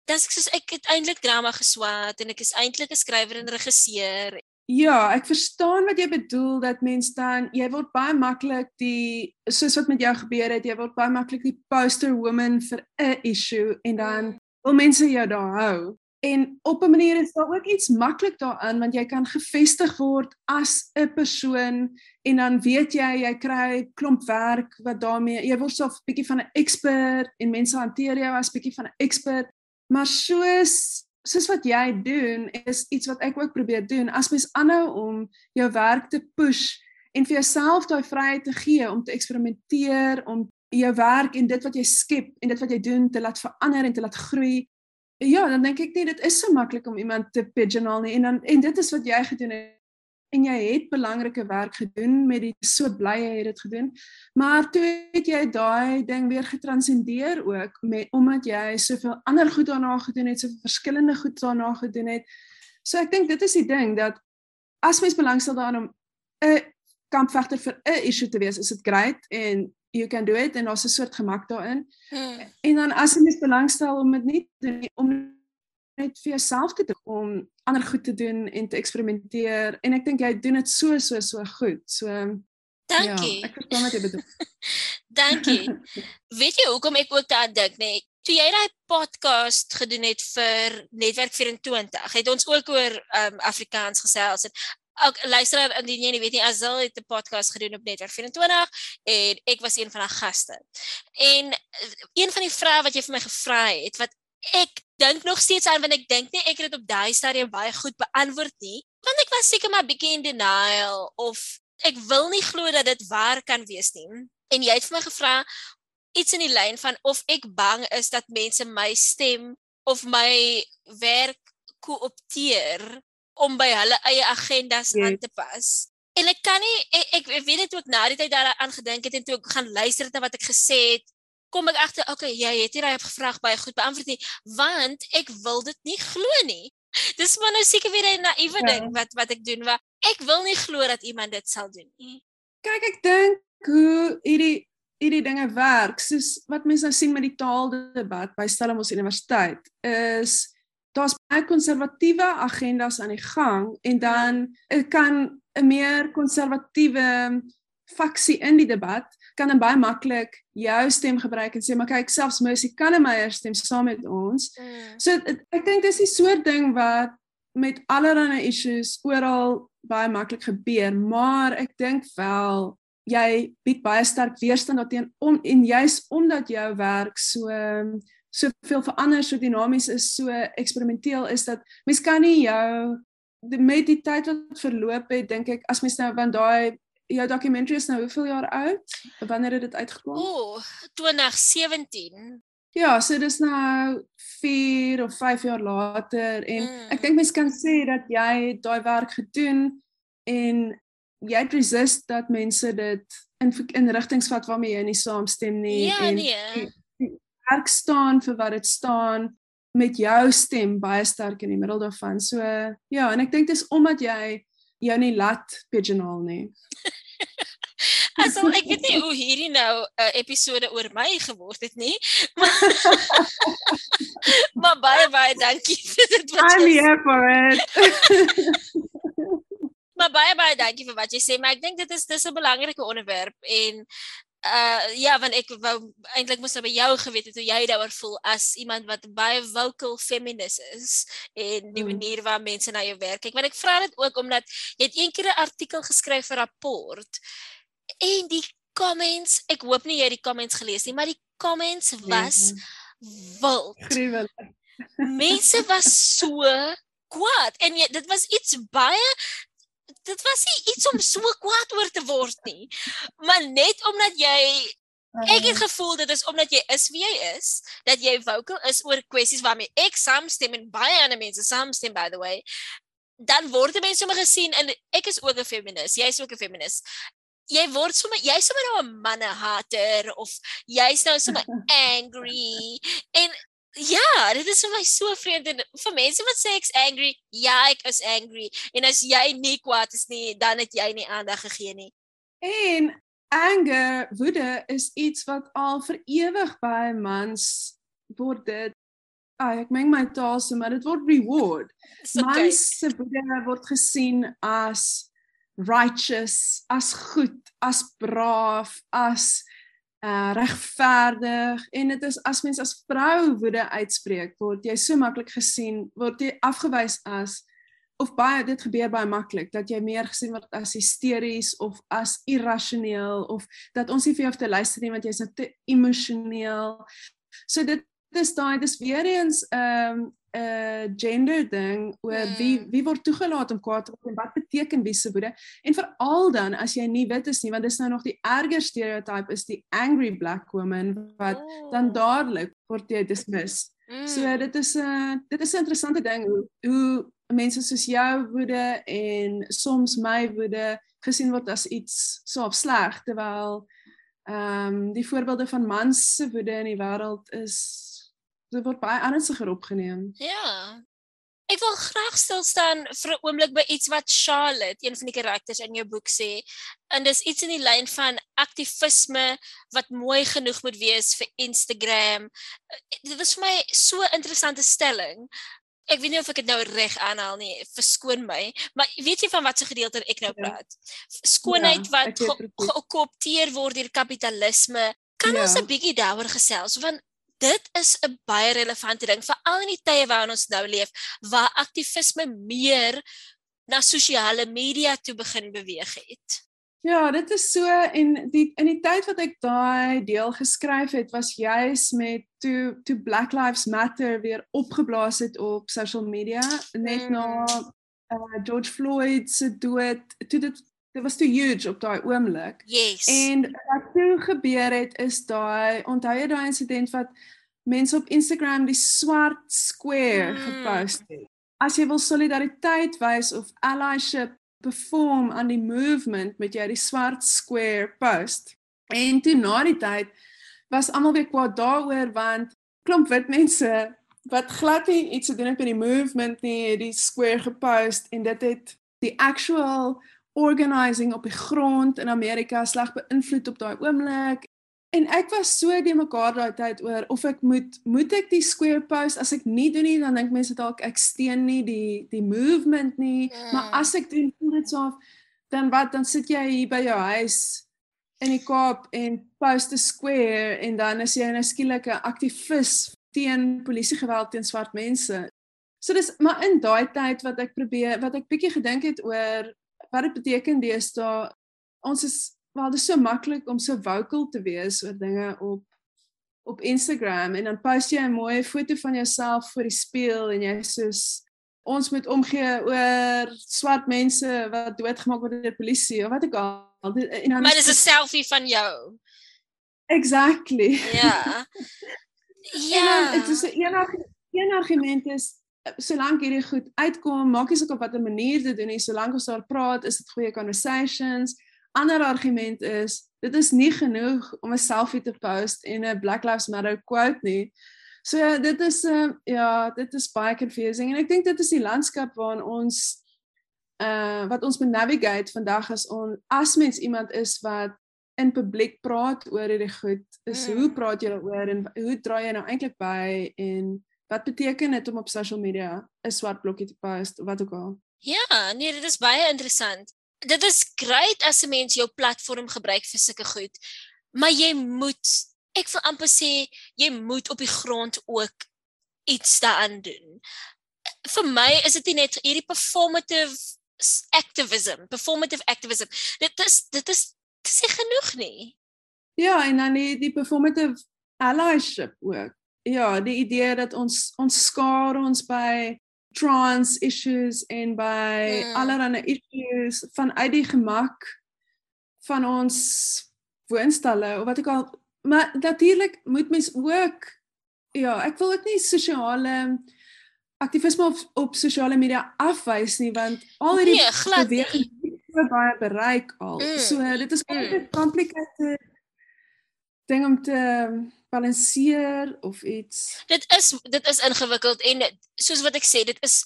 dan sê ek soos ek het eintlik drama geswaat en ek is eintlik 'n skrywer en regisseur. Ja, ek verstaan wat jy bedoel dat mens dan jy word baie maklik die soos wat met jou gebeur het, jy word baie maklik die poster woman vir 'n issue en dan wil mense jou daar hou. En op 'n manier is daar ook iets maklik daarin want jy kan gevestig word as 'n persoon en dan weet jy jy kry klomp werk wat daarmee jy word so 'n bietjie van 'n expert en mense hanteer jou as bietjie van 'n expert. Maar soos soos wat jy doen is iets wat ek ook probeer doen. As mens aanhou om jou werk te push en vir jouself daai vryheid te gee om te eksperimenteer om jou werk en dit wat jy skep en dit wat jy doen te laat verander en te laat groei ja, dan dink ek nie dit is so maklik om iemand te pigeonhole nie. En dan en dit is wat jy gedoen het en jy het belangrike werk gedoen met die so bly jy het dit gedoen. Maar toe het jy daai ding weer getranscendeer ook met omdat jy soveel ander goed daarna gedoen het, soveel verskillende goed daarna gedoen het. So ek dink dit is die ding dat as mens belangstel daarin om 'n kampvegter vir 'n issue te wees, is dit great en you can do it en daar's 'n soort gemak daarin. Hmm. En dan as jy mens belangstel om dit nie te doen om net vir jouself te doen om ander goed te doen en te eksperimenteer en ek dink jy doen dit so so so goed. So Dankie. Ja, ek verstaan wat jy bedoel. <laughs> Dankie. Weet jy hoekom ek ook daaraan dink, nee, toe jy daai podcast gedoen het vir Netwerk 24, het ons ook oor um, Afrikaans gesels en ook luisteraar indien jy nie weet nie Azil het 'n podcast gedoen op Netwerk 24 en ek was een van haar gaste. En eh, een van die vrae wat jy vir my gevra het wat ek dink nog steeds aan want ek dink nie ek het dit op daai stadium baie goed beantwoord nie want ek was seker maar bietjie in denial of ek wil nie glo dat dit waar kan wees nie. En jy het vir my gevra iets in die lyn van of ek bang is dat mense my stem of my werk koopteer om by hulle eie agendas yes. aan te pas. En ek kan nie ek, ek, ek weet dit ook na die tyd daaraan gedink het en toe ek gaan luister na wat ek gesê het, kom ek agter, okay, jy het hierdie vraag baie, baie goed beantwoord nie, want ek wil dit nie glo nie. <laughs> Dis maar nou seker weer 'n naïewe ja. ding wat wat ek doen, wat ek wil nie glo dat iemand dit sal doen nie. Kyk, ek dink hoe hierdie hierdie dinge werk, soos wat mense nou sien met die taaldebat by Stellenbosch Universiteit, is daar's baie konservatiewe agendas aan die gang en dan kan 'n meer konservatiewe faksie in die debat kan dan baie maklik jou stem gebruik en sê maar kyk selfs Mercy my stem saam met ons. Mm. So ek dink dis die soort ding wat met allerlei issues oral baie maklik gebeur, maar ek dink wel jy bied baie sterk weerstand daarteen om en juis omdat jou werk so soveel verander, so dinamies is, so eksperimenteel is dat mens kan nie jou met die tyd wat verloop het, dink ek as mens nou want daai jou dokumentary is nou hoeveel jaar oud? Wanneer het dit uitgekom? O, 2017. Ja, so dis nou 4 of 5 jaar later en Mm. ek dink mense kan sê dat jy daai werk gedoen en jy het resist dat mense dit in in rigtings vat waarmee jy nie saamstem nie Ja, en nee. werk staan vir wat dit staan met jou stem baie sterk in die middel daarvan. So ja, en ek dink dis omdat jy jou nie laat pigeonhole nie. <laughs> Asal ek weet nie hoe hierdie nou 'n uh, episode oor my geword het nie. <laughs> maar baie baie dankie <laughs> vir dit wat I'm jy here for it. Maar baie baie dankie vir wat jy sê, maar ek dink dit is dis 'n belangrike onderwerp en uh ja, want ek wou eintlik moes nou by jou geweet het hoe jy daaroor voel as iemand wat baie vocal feminist is en die Mm. manier waarop mense na jou werk kyk. Want ek vra dit ook omdat jy het eendag 'n artikel geskryf vir rapport en die comments, ek hoop nie jy het die comments gelees nie, maar die comments was wild. gruwel. Mense was so kwaad en jy, dit was iets baie dit was nie iets om so kwaad oor te word nie. Maar net omdat jy ek het gevoel dit is omdat jy is wie jy is, dat jy vocal is oor kwessies waarmee ek saamstem en baie ander mense saamstem by the way, dan word mense sommer gesien en ek is ook 'n feminis, jy is ook 'n feminis. Jy word sommer jy's sommer nou 'n mannehater of jy's nou sommer <laughs> angry en Ja, dit is vir my so vreemd en vir mense wat sê ek's angry, ja, ek is angry. En as jy nie kwaad is nie, dan het jy nie aandag gegee nie. En anger, woede is iets wat al vir ewig by mans word dit Ai, ek meng my taal so, maar dit word reward. So Mans se woede word gesien as righteous, as goed, as braaf, as uh regverdig en dit is as mens as vrou woede uitspreek word jy so maklik gesien word jy afgewys as of baie dit gebeur baie maklik dat jy meer gesien word as hysteries of as irrasioneel of dat ons nie vir jou hoef te luister nie want jy's nou te emosioneel. So dit is daai dis weer eens 'n um, 'n uh, gender ding oor Mm. wie wie word toegelaat om kwaad te word en wat beteken wie se woede en veral dan as jy nie wit is nie want dis nou nog die erger stereotype is die angry black woman wat dan Oh. dadelik word jy dismiss. Mm. So dit is 'n uh, dit is 'n interessante ding hoe hoe mense soos jou woede en soms my woede gesien word as iets so of sleg terwyl ehm um, die voorbeelde van mans se woede in die wêreld is dit word baie ernstiger opgeneem. Ja. Ek wil graag stil staan vir 'n oomblik by iets wat Charlotte, een van die karakters in jou boek sê. En dis iets in die lyn van aktivisme wat mooi genoeg moet wees vir Instagram. Dit was vir my so 'n interessante stelling. Ek weet nie of ek dit nou reg aanhaal nie, verskoon my, maar weet jy van watter gedeelte ek nou Ja. praat? Skoonheid Ja, wat ek weet ge- gekoopteer word deur kapitalisme. Kan ons Ja. 'n bietjie daaroor gesels want dit is 'n baie relevante ding veral in die tye waarin ons nou leef waar aktivisme meer na sosiale media toe begin beweeg het. Ja, dit is so en die in die tyd wat ek daai deel geskryf het was juis met toe toe Black Lives Matter weer opgeblaas het op social media net Mm. na uh, George Floyd se dood. Toe dit dit was te huge op daai oomblik. Yes. En wat toe gebeur het is daai onthou jy daai insident wat mense op Instagram die swart square Mm. gepost het. As jy wil solidariteit wys of allyship perform aan die movement met jy die swart square post. En toe na die tyd was almal weer kwaad daaroor want klomp wit mense wat glad nie iets te doen het met die movement nie, het die square gepost en dit het die actual organizing op die grond in Amerika sleg beïnvloed op daai oomblik. En ek was so die mekaar daai tyd oor of ek moet moet ek die square post as ek nie doen nie dan dink mense dalk ek steun nie die die movement nie, Mm. maar as ek doen voel dit so of dan wat dan sit jy hier by jou huis in die Kaap en post 'n square en dan is jy nou skielik 'n aktivis teen polisiegeweld teen swart mense. So dis maar in daai tyd wat ek probeer wat ek bietjie gedink het oor wat dit beteken deesdae ons is wel dis so maklik om so vocal te wees oor dinge op op Instagram en dan post jy 'n mooi foto van jouself voor die spieël en jy soos ons moet omgee oor swart mense wat doodgemaak word deur die polisie of wat ook al. En dan maar is dis 'n selfie van jou. exactly. Ja. <laughs> Ja. Dit is 'n een, argu- een argument is solank hierdie goed uitkom, maak nie saak op watter manier dit doen nie, solank ons daar praat, is dit goeie conversations. Ander argument is dit is nie genoeg om 'n selfie te post en 'n Black Lives Matter quote nie. So dit is 'n uh, ja, dit is baie confusing en ek dink dit is die landskap waarin ons uh wat ons moet navigate vandag as on as mens iemand is wat in publiek praat oor hierdie goed, is mm. hoe praat jy daaroor en hoe dra jy nou eintlik by en wat beteken dit om op social media 'n swart blokkie te post of wat ook al? Ja, nee, dit is baie interessant. Dit is great as 'n mens jou platform gebruik vir sulke goed. Maar jy moet ek wil amper sê jy moet op die grond ook iets daaraan doen. Vir my is dit nie net hierdie performative activism, performative activism. Dit is dit is dit is nie genoeg nie. Ja, en dan die die performative allyship ook. Ja, die idee dat ons ons skaar ons by trans issues en by Mm. mm. allerlei issues vanuit die gemak van ons woonstelle of wat ek al maar natuurlik moet mens ook ja, ek wil ook nie sosiale aktivisme op op sosiale media afwys nie want al hierdie Nee, bewegings het so baie bereik al. Mm, Mm. So dit is mm. 'n complicated ding om te balanseer of iets. Dit is dit is ingewikkeld en soos wat ek sê, dit is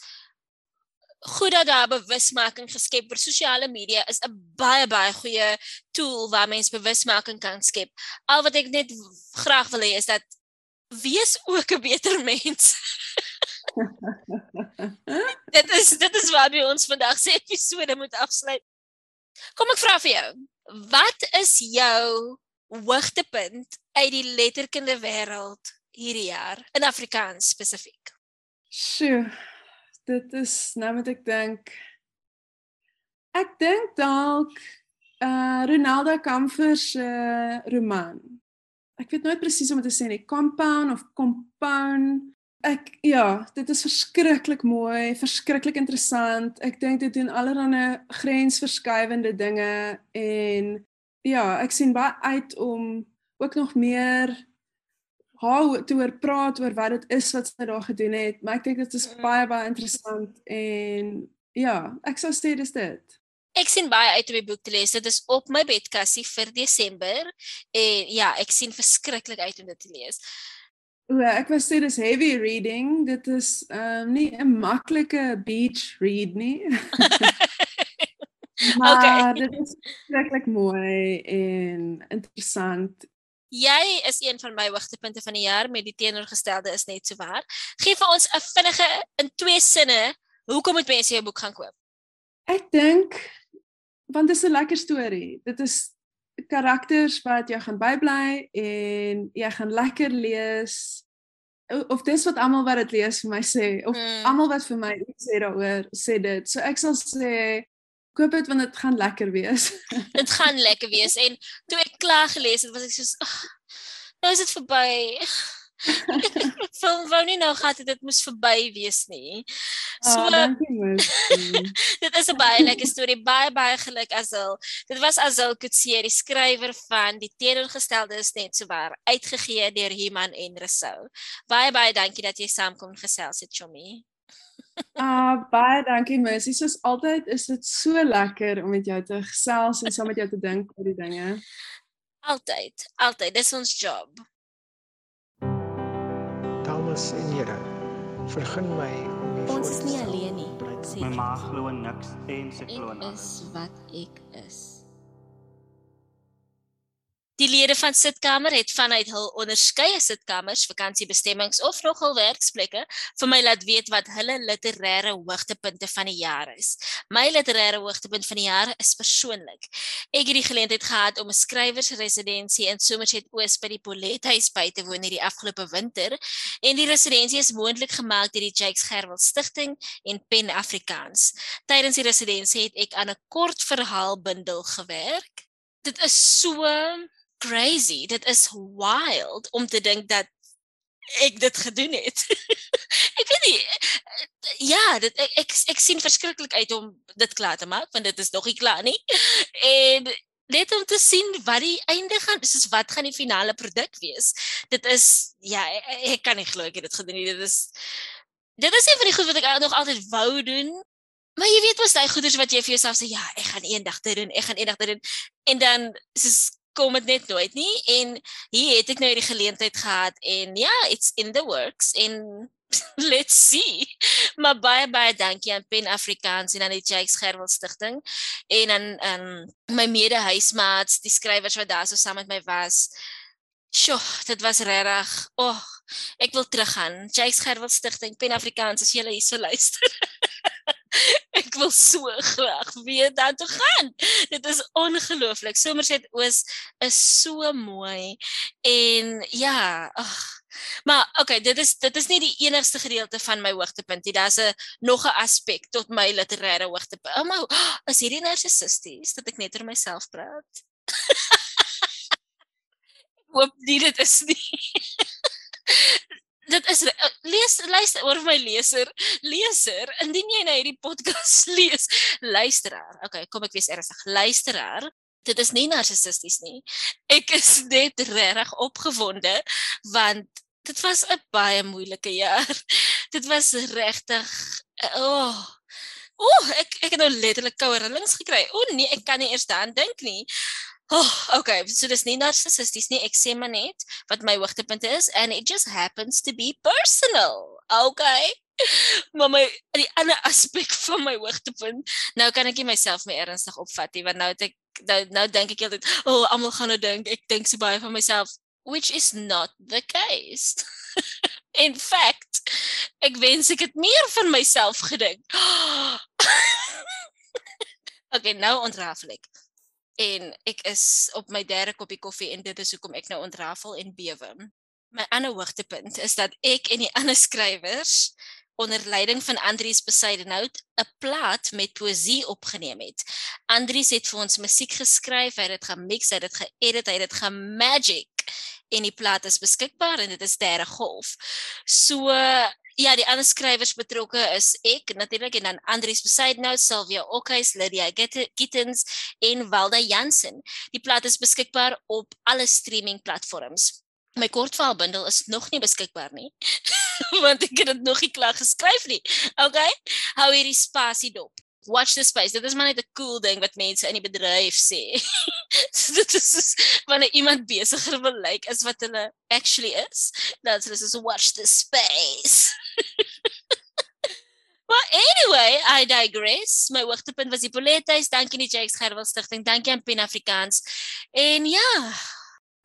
goed dat daar bewusmaking geskep word. Sosiale media is 'n baie baie goeie tool waar mens bewusmaking kan skep. Al wat ek net graag wil hê is dat wees ook 'n beter mens. <laughs> dit is dit is waarby ons vandag se episode moet afsluit. Kom ek vra vir jou, wat is jou hoogtepunt uit die letterkunde wêreld hierdie jaar in Afrikaans spesifiek? Sjoe. Dit is nou moet ek dink. Ek dink dalk uh Ronaldo Kamfer se uh, roman. Ek weet nooit presies om dit te sê nie, Compound of Compound. Ek ja, dit is verskriklik mooi, verskriklik interessant. Ek dink dit doen allerlei grensverskuivende dinge en ja, ek sien baie uit om ook nog meer haar te hoor praat oor wat dit is wat sy daar gedoen het. Maar ek dink dit is Mm. baie baie interessant en ja, ek sou sê dis dit. Ek sien baie uit om die boek te lees. Dit is op my bedkassie vir Desember en ja, ek sien verskriklik uit om dit te lees. O, ek wou sê dis heavy reading. Dit is ehm um, nie 'n maklike beach read nie. <laughs> maar dit <laughs> is verskriklik mooi en interessant. Jy is een van my hoogtepunte van die jaar met die teenoorgestelde is net so waar. Gee vir ons 'n vinnige in twee sinne, hoekom moet mense jou boek gaan koop? Ek dink want dit is 'n lekker storie. Dit is karakters wat jou gaan bybly en jy gaan lekker lees. Of dis wat almal wat dit lees vir my sê of Mm. almal wat vir my sê daaroor sê dit. So ek sal sê koop dit want dit gaan lekker wees. <laughs> Dit gaan lekker wees en toe ek klaar gelees het, was ek soos, "Ag, nou is dit verby." Ek <laughs> film wou nie nou gehad het dit moes verby wees nie. So Ah, dankie <laughs> dit is 'n baie lekker storie. Baie baie geluk Azil. Dit was Azil Kutse, die skrywer van Die teenoorgestelde is net so waar, uitgegee deur Human en Resou. Baie baie dankie dat jy saamkom gesels het, Chommy. Ah, baie dankie Missy. Soos altyd is dit so lekker om met jou te gesels en saam met jou te dink oor die dinge. Altyd, altyd. Dis ons job. Dames en here, vergun my om u Ons is nie alleen nie, My ma glo niks en sy glo in Ek is wat ek is. Die lede van Sitkamer het vanuit hul onderskeie sitkamers, vakansiebestemmings of nog hul werksplekke vir my laat weet wat hulle literêre hoogtepunte van die jaar is. My literêre hoogtepunt van die jaar is persoonlik. Ek het die geleentheid gehad om 'n skrywersresidensie in Somerset Oos by die Polethuis by te woon hierdie afgelope winter en die residensie is moontlik gemaak deur die Jakes Gerwel Stichting en Pen Afrikaans. Tydens die residensie het ek aan 'n kort verhaalbundel gewerk. Dit is so crazy. Dit is wild om te dink dat ek dit gedoen het. <laughs> ek weet nie ja, dit ek, ek sien verskriklik uit om dit klaar te maak want dit is nog nie klaar nie. En net om te sien wat die einde gaan, soos wat gaan die finale produk wees. Dit is ja, ek kan nie glo ek het dit gedoen nie. Dit is dit is een van die goed wat ek nog altyd wou doen. Maar jy weet mos daai goeders wat jy vir jouself sê, ja, ek gaan eendag dit doen, ek gaan eendag dit doen en dan soos kom dit net nooit nie en hier het ek nou hierdie geleentheid gehad en ja, it's in the works en <laughs> let's see. Maar baie baie dankie aan Pen Afrikaans en aan die Jakes Gerwel Stichting en aan aan my medehuismaats, die skrywers wat daar so saam met my was. Sjoe, dit was regtig. O, oh, ek wil teruggaan. Jakes Gerwel Stichting, Pen Afrikaans as jy hier so luister. <laughs> <laughs> ek wil so graag weet dan toe gaan. Dit is ongelooflik. Somerset Oos is so mooi en ja, ag. Maar okay, dit is dit is nie die enigste gedeelte van my hoogtepunt nie. Daar's 'n nog 'n aspek tot my literêre hoogtepunt. Oh, maar <gasps> is hierdie narcissisties dat ek net oor myself praat? <laughs> Hoop nie dit is nie <laughs> dit is uh, lees luister oor my leser leser indien jy na hierdie podcast <laughs> lees luisteraar okay kom ek wees ernstig luisteraar dit is nie narcissisties nie ek is net regtig opgewonde want dit was 'n baie moeilike jaar <laughs> dit was regtig uh, oh Ooh, ek ek het nou letterlik koue rillings gekry. O oh, nee, ek kan nie eers daaraan dink nie. Oh, okay, so dis nie narcissisties nie. Ek sê maar net wat my hoogtepunt is and it just happens to be personal. Okay. <laughs> Maar my die ander aspek van my hoogtepunt, nou kan ek nie myself meer ernstig opvat nie want nou het ek nou, nou dink ek altyd, oh, almal gaan nou dink ek dink so baie van myself, which is not the case. <laughs> In fact, ek wens ek het meer van myself gedink. <gasps> okay, nou ontrafel ek en ek is op my derde koppie koffie en dit is hoekom ek nou ontrafel en bewe. My ander hoogtepunt is dat ek en die <laughs> ander skrywers onder leiding van Andries Besidenhout 'n plaat met poësie opgeneem het. Andries het vir ons musiek geskryf, hy het dit gemix, hy het dit geëdit, hy het dit gemagic en die plaat is beskikbaar en dit is derde golf. So ja, die ander skrywers betrokke is ek natuurlik en dan Andries Besaidnout, Sylvia Okhuis, Lydia Gittens en Walda Jansen. Die plat is beskikbaar op alle streaming platforms. My kortverhaalbundel is nog nie beskikbaar nie. <laughs> want ek het dit nog nie klaar geskryf nie. Okay? Hou hierdie spasie dop watch the space. Dit is maar net 'n cool ding wat mense in die bedryf sê. so <laughs> dit is wanneer iemand besigger wil lyk like, as wat hulle actually is. Dan sê hulle watch the space. But anyway, I digress. My hoogtepunt was die Polettes. Dankie die Jakes Gerwel Stichting. Dankie aan Pen Afrikaans. En ja,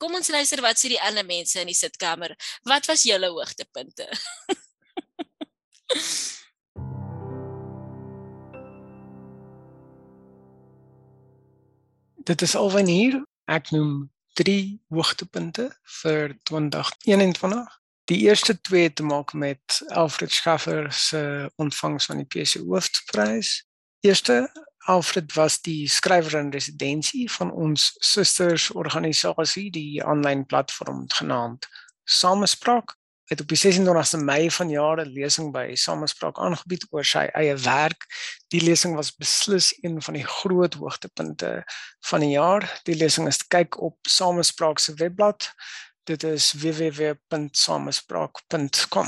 kom ons luister wat sê die ander mense in die sitkamer. Wat was julle hoogtepunte? <laughs> Dit is alwen hier. Ek noem 3 hoogtepunte vir 2021. Die eerste twee te maak met Alfred Schaffer se ontvangs van die PC Hoofprys. Eerste Alfred was die skrywer in residensie van ons susters organisasie, die aanlyn platform genaamd Samespraak het op die 26ste Mei van jaar 'n lesing by Samespraak aangebied oor sy eie werk. Die lesing was beslis een van die groot hoogtepunte van die jaar. Die lesing is te kyk op Samespraak se webblad. Dit is www.samespraak.com.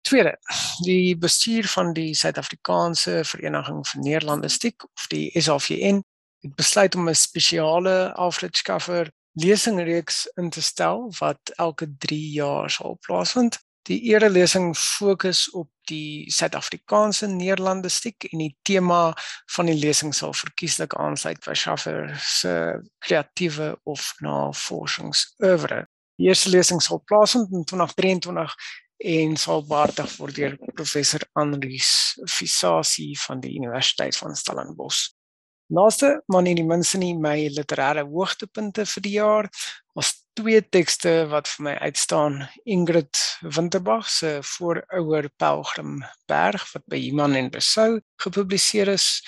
Tweede, die bestuur van die Suid-Afrikaanse Vereniging vir Neerlandistiek of die SAVN het besluit om 'n spesiale afletskaffer lesingreeks in te stel wat elke 3 jaar sal plaasvind. Die eerste lesing fokus op die Suid-Afrikaanse Nederlandistiek en die tema van die lesing sal verkieslik aansluit by Schaffer se kreatiewe of navorsingsoeuvre. Die eerste lesing sal plaasvind in 2023 en sal behartig word deur professor Andries Fisasi van die Universiteit van Stellenbosch. Laaste, maar nie die minste nie, my literêre hoogtepunte vir die jaar was twee tekste wat vir my uitstaan. Ingrid Winterbag se Voorouer Pelgrim Berg wat by Iman en Besou gepubliseer is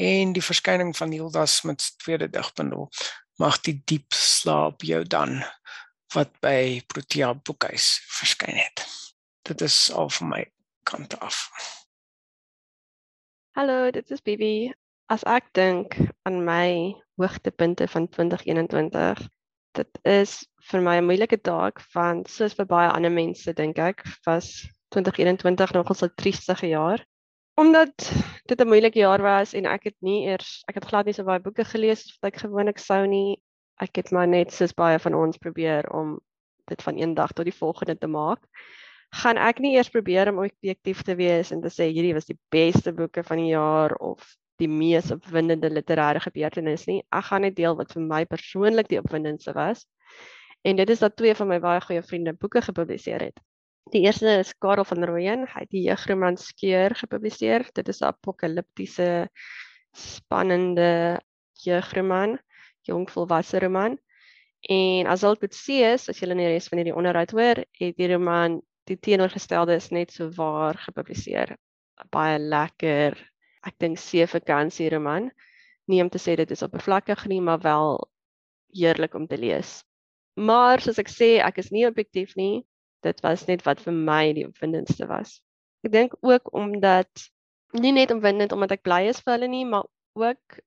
en die verskyning van Hilda Smit se tweede digbundel Mag die diep slaap jou dan wat by Protea Boekhuis verskyn het. Dit is al van my kant af. Hallo, dit is Bibi. as ek dink aan my hoogtepunte van 2021, dit is vir my 'n moeilike taak want soos vir baie ander mense dink ek was 2021 nogal 'n triestige jaar. Omdat dit 'n moeilike jaar was en ek het nie eers ek het glad nie so baie boeke gelees wat ek gewoonlik sou nie. Ek het maar net soos baie van ons probeer om dit van een dag tot die volgende te maak. Gaan ek nie eers probeer om objektief te wees en te sê hierdie was die beste boeke van die jaar of die mees opwindende literêre gebeurtenis nie. Ek gaan net deel wat vir my persoonlik die opwindendste was. En dit is dat twee van my baie goeie vriende boeke gepubliseer het. Die eerste is Karel van Rooyen, hy het die jeugroman Skeur gepubliseer. Dit is 'n apokaliptiese spannende jeugroman, jong volwasse roman. En as al dit sê is, as julle in die res van hierdie onderhoud hoor, het die roman die teenoorgestelde is net so waar gepubliseer. Baie lekker. Ek dink see vakansie roman. Nie om te sê dit is oppervlakkig nie, maar wel heerlik om te lees. Maar soos ek sê, ek is nie objektief nie. Dit was net wat vir my die opwindendste was. Ek dink ook omdat nie net opwindend omdat ek bly is vir hulle nie, maar ook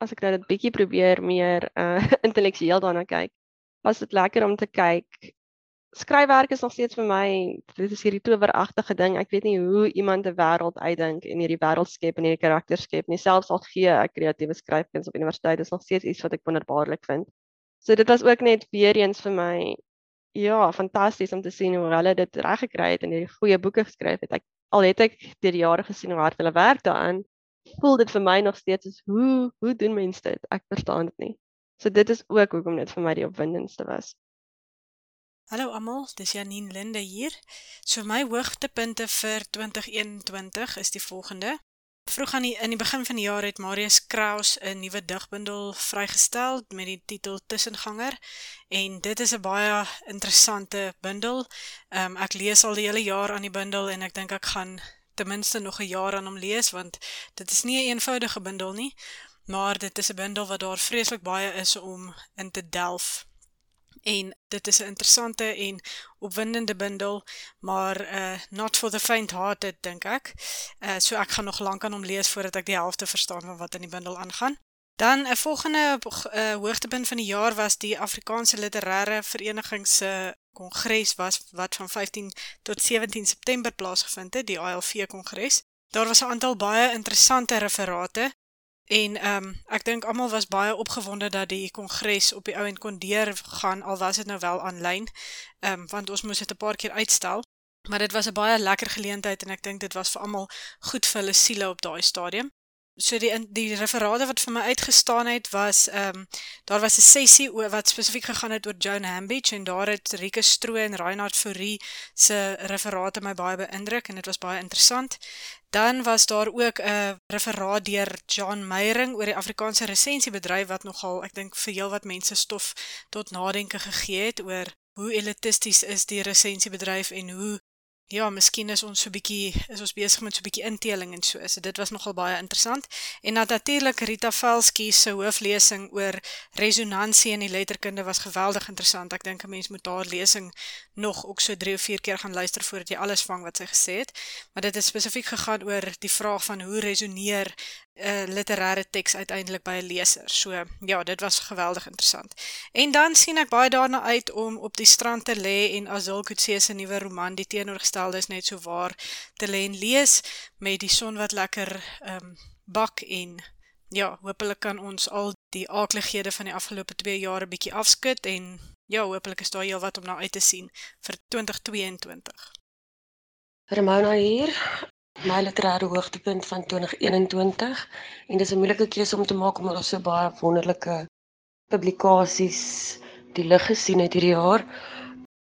as ek nou dit bietjie probeer meer uh <laughs> intellektueel daarna kyk, was dit lekker om te kyk. Skryfwerk is nog steeds vir my, dit is hierdie toweragtige ding. Ek weet nie hoe iemand 'n wêreld uitdink en hierdie wêreld skep en hierdie karakters skep nie. Selfs al gee ek kreatiewe skryfkuns op universiteit, is nog steeds iets wat ek wonderbaarlik vind. So dit was ook net weer eens vir my ja, fantasties om te sien hoe hulle dit reg gekry het en hierdie goeie boeke geskryf het. Ek al het ek deur die jare gesien hoe hard hulle werk daaraan, voel dit vir my nog steeds as hoe hoe doen mense dit? Ek verstaan dit nie. So dit is ook hoekom dit vir my die opwindendste was. Hallo almal, dis Janine Linde hier. So my hoogtepunte vir 2021 is die volgende. Vroeg aan die in die begin van die jaar het Marius Kraus 'n nuwe digbundel vrygestel met die titel Tussenganger en dit is 'n baie interessante bundel. Um, ek lees al die hele jaar aan die bundel en ek dink ek gaan ten minste nog 'n jaar aan hom lees want dit is nie 'n een eenvoudige bundel nie, maar dit is 'n bundel wat daar vreeslik baie is om in te delf. En dit is 'n interessante en opwindende bundel, maar uh not for the faint hearted dink ek. Uh so ek gaan nog lank aan hom lees voordat ek die helfte verstaan van wat in die bundel aangaan. Dan 'n volgende uh, hoogtepunt van die jaar was die Afrikaanse Literêre Vereniging se kongres was wat van 15 tot 17 September plaasgevind het, die ALV kongres. Daar was 'n aantal baie interessante referate en ehm um, ek dink almal was baie opgewonde dat die kongres op die ou en kon deur gaan al was dit nou wel aanlyn. Ehm um, want ons moes dit 'n paar keer uitstel. Maar dit was 'n baie lekker geleentheid en ek dink dit was vir almal goed vir hulle siele op daai stadium so die die referate wat vir my uitgestaan het was ehm um, daar was 'n sessie oor wat spesifiek gegaan het oor Joan Hambidge en daar het Rike Stroo en Reinhard Fourie se referate my baie beïndruk en dit was baie interessant. Dan was daar ook 'n referaat deur John Meyering oor die Afrikaanse resensiebedryf wat nogal ek dink vir heelwat mense stof tot nadenke gegee het oor hoe elitisties is die resensiebedryf en hoe Ja, miskien is ons so bietjie is ons besig met so bietjie inteling en so. So dit was nogal baie interessant. En dan natuurlik Rita Velski se hooflesing oor resonansie in die letterkunde was geweldig interessant. Ek dink 'n mens moet haar lesing nog ook so 3 of 4 keer gaan luister voordat jy alles vang wat sy gesê het. Maar dit het spesifiek gegaan oor die vraag van hoe resoneer literêre teks uiteindelik by 'n leser. So ja, dit was geweldig interessant. En dan sien ek baie daarna uit om op die strand te lê en Azul Kutse se nuwe roman Die teenoorgestelde is net so waar te lê en lees met die son wat lekker ehm um, bak en ja, hopelik kan ons al die aaklighede van die afgelope 2 jaar 'n bietjie afskud en ja, hopelik is daar heelwat om na uit te sien vir 2022. Ramona hier my literêre hoogtepunt van 2021 en dis 'n moeilike keuse om te maak omdat ons so baie wonderlike publikasies die lig gesien het hierdie jaar.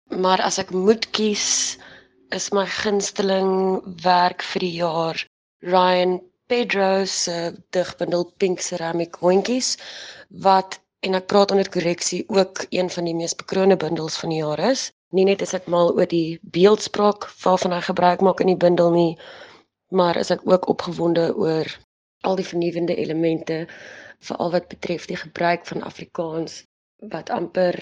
Maar as ek moet kies, is my gunsteling werk vir die jaar Ryan Pedro se digbundel Pink Ceramic Hondjies wat en ek praat onder korreksie ook een van die mees bekroonde bundels van die jaar is. Nie net is ek mal oor die beeldspraak waarvan hy gebruik maak in die bundel nie, maar is ek ook opgewonde oor al die vernuwende elemente veral wat betref die gebruik van Afrikaans wat amper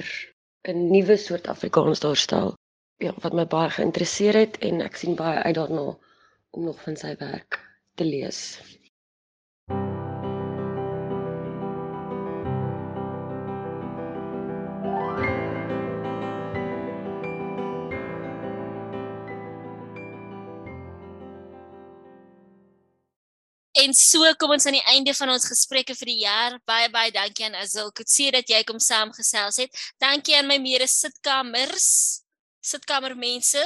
'n nuwe soort Afrikaans daarstel. Ja, wat my baie geïnteresseer het en ek sien baie uit daarna om nog van sy werk te lees. En so kom ons aan die einde van ons gesprekke vir die jaar. Baie baie dankie aan Azil Kutse dat jy kom saamgesels het. Dankie aan my mede sitkamers, sitkamermense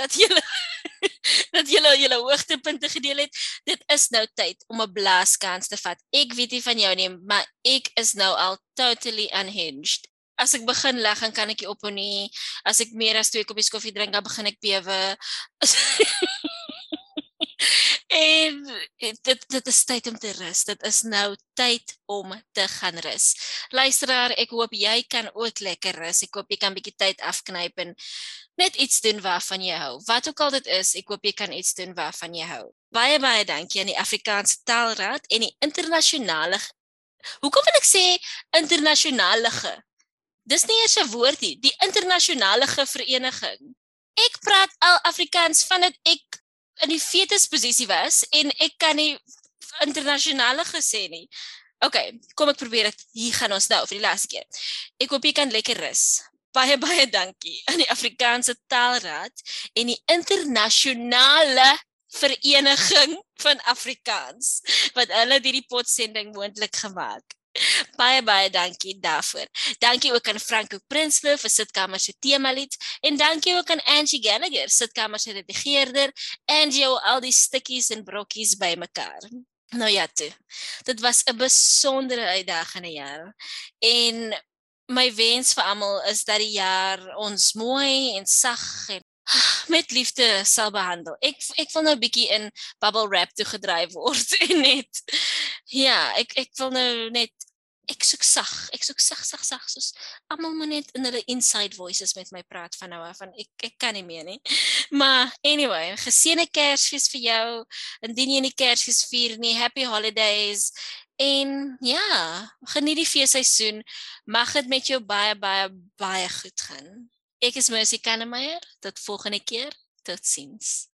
dat julle <laughs> dat julle julle hoogtepunte gedeel het. Dit is nou tyd om 'n blaaskans te vat. Ek weet nie van jou nie, maar ek is nou al totally unhinged. As ek begin lag, dan kan ek nie ophou nie. As ek meer as twee koppies koffie drink, dan begin ek bewe. <laughs> en dit dit is tyd om te rus. Dit is nou tyd om te gaan rus. Luisteraar, ek hoop jy kan ook lekker rus. Ek hoop jy kan bietjie tyd afknyp en net iets doen waarvan jy hou. Wat ook al dit is, ek hoop jy kan iets doen waarvan jy hou. Baie baie dankie aan die Afrikaanse Taalraad en die internasionale Hoekom wil ek sê internasionale? Dis nie eers 'n woord nie, die internasionale vereniging. Ek praat al Afrikaans vandat ek in die fetusposisie was en ek kan nie internasionale gesê nie. OK, kom ek probeer dit. Hier gaan ons nou vir die laaste keer. Ek hoop jy kan lekker rus. Baie baie dankie aan die Afrikaanse Taalraad en die internasionale vereniging van Afrikaans wat hulle hierdie potsending moontlik gemaak. Baie baie dankie daarvoor. Dankie ook aan Franco Prinsloo vir sitkamer se temalied en dankie ook aan Angie Gallagher, sitkamer se redigeerder, Angie al die stukkies en brokkies bymekaar. Nou ja, toe. dit was 'n besondere uitdagende jaar en my wens vir almal is dat die jaar ons mooi en sag en met liefde sal behandel. Ek ek wil nou 'n bietjie in bubble wrap toe gedryf word <laughs> en net ja, ek ek wil nou net ek soek sag. Ek soek sag sag sag soos almal moet net in hulle inside voices met my praat van nou af van ek ek kan nie meer nie. <laughs> Maar anyway, geseënde Kersfees vir jou. Indien jy nie Kersfees vier nie, happy holidays. En ja, geniet die feesseisoen. Mag dit met jou baie baie baie goed gaan. Ek is Mercy Kannemeyer. Tot volgende keer. Totsiens.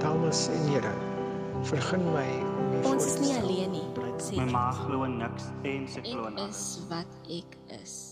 Dames en here, vergun my om u Ons is nie alleen nie. My ma glo niks en sy glo in Ek is wat ek is.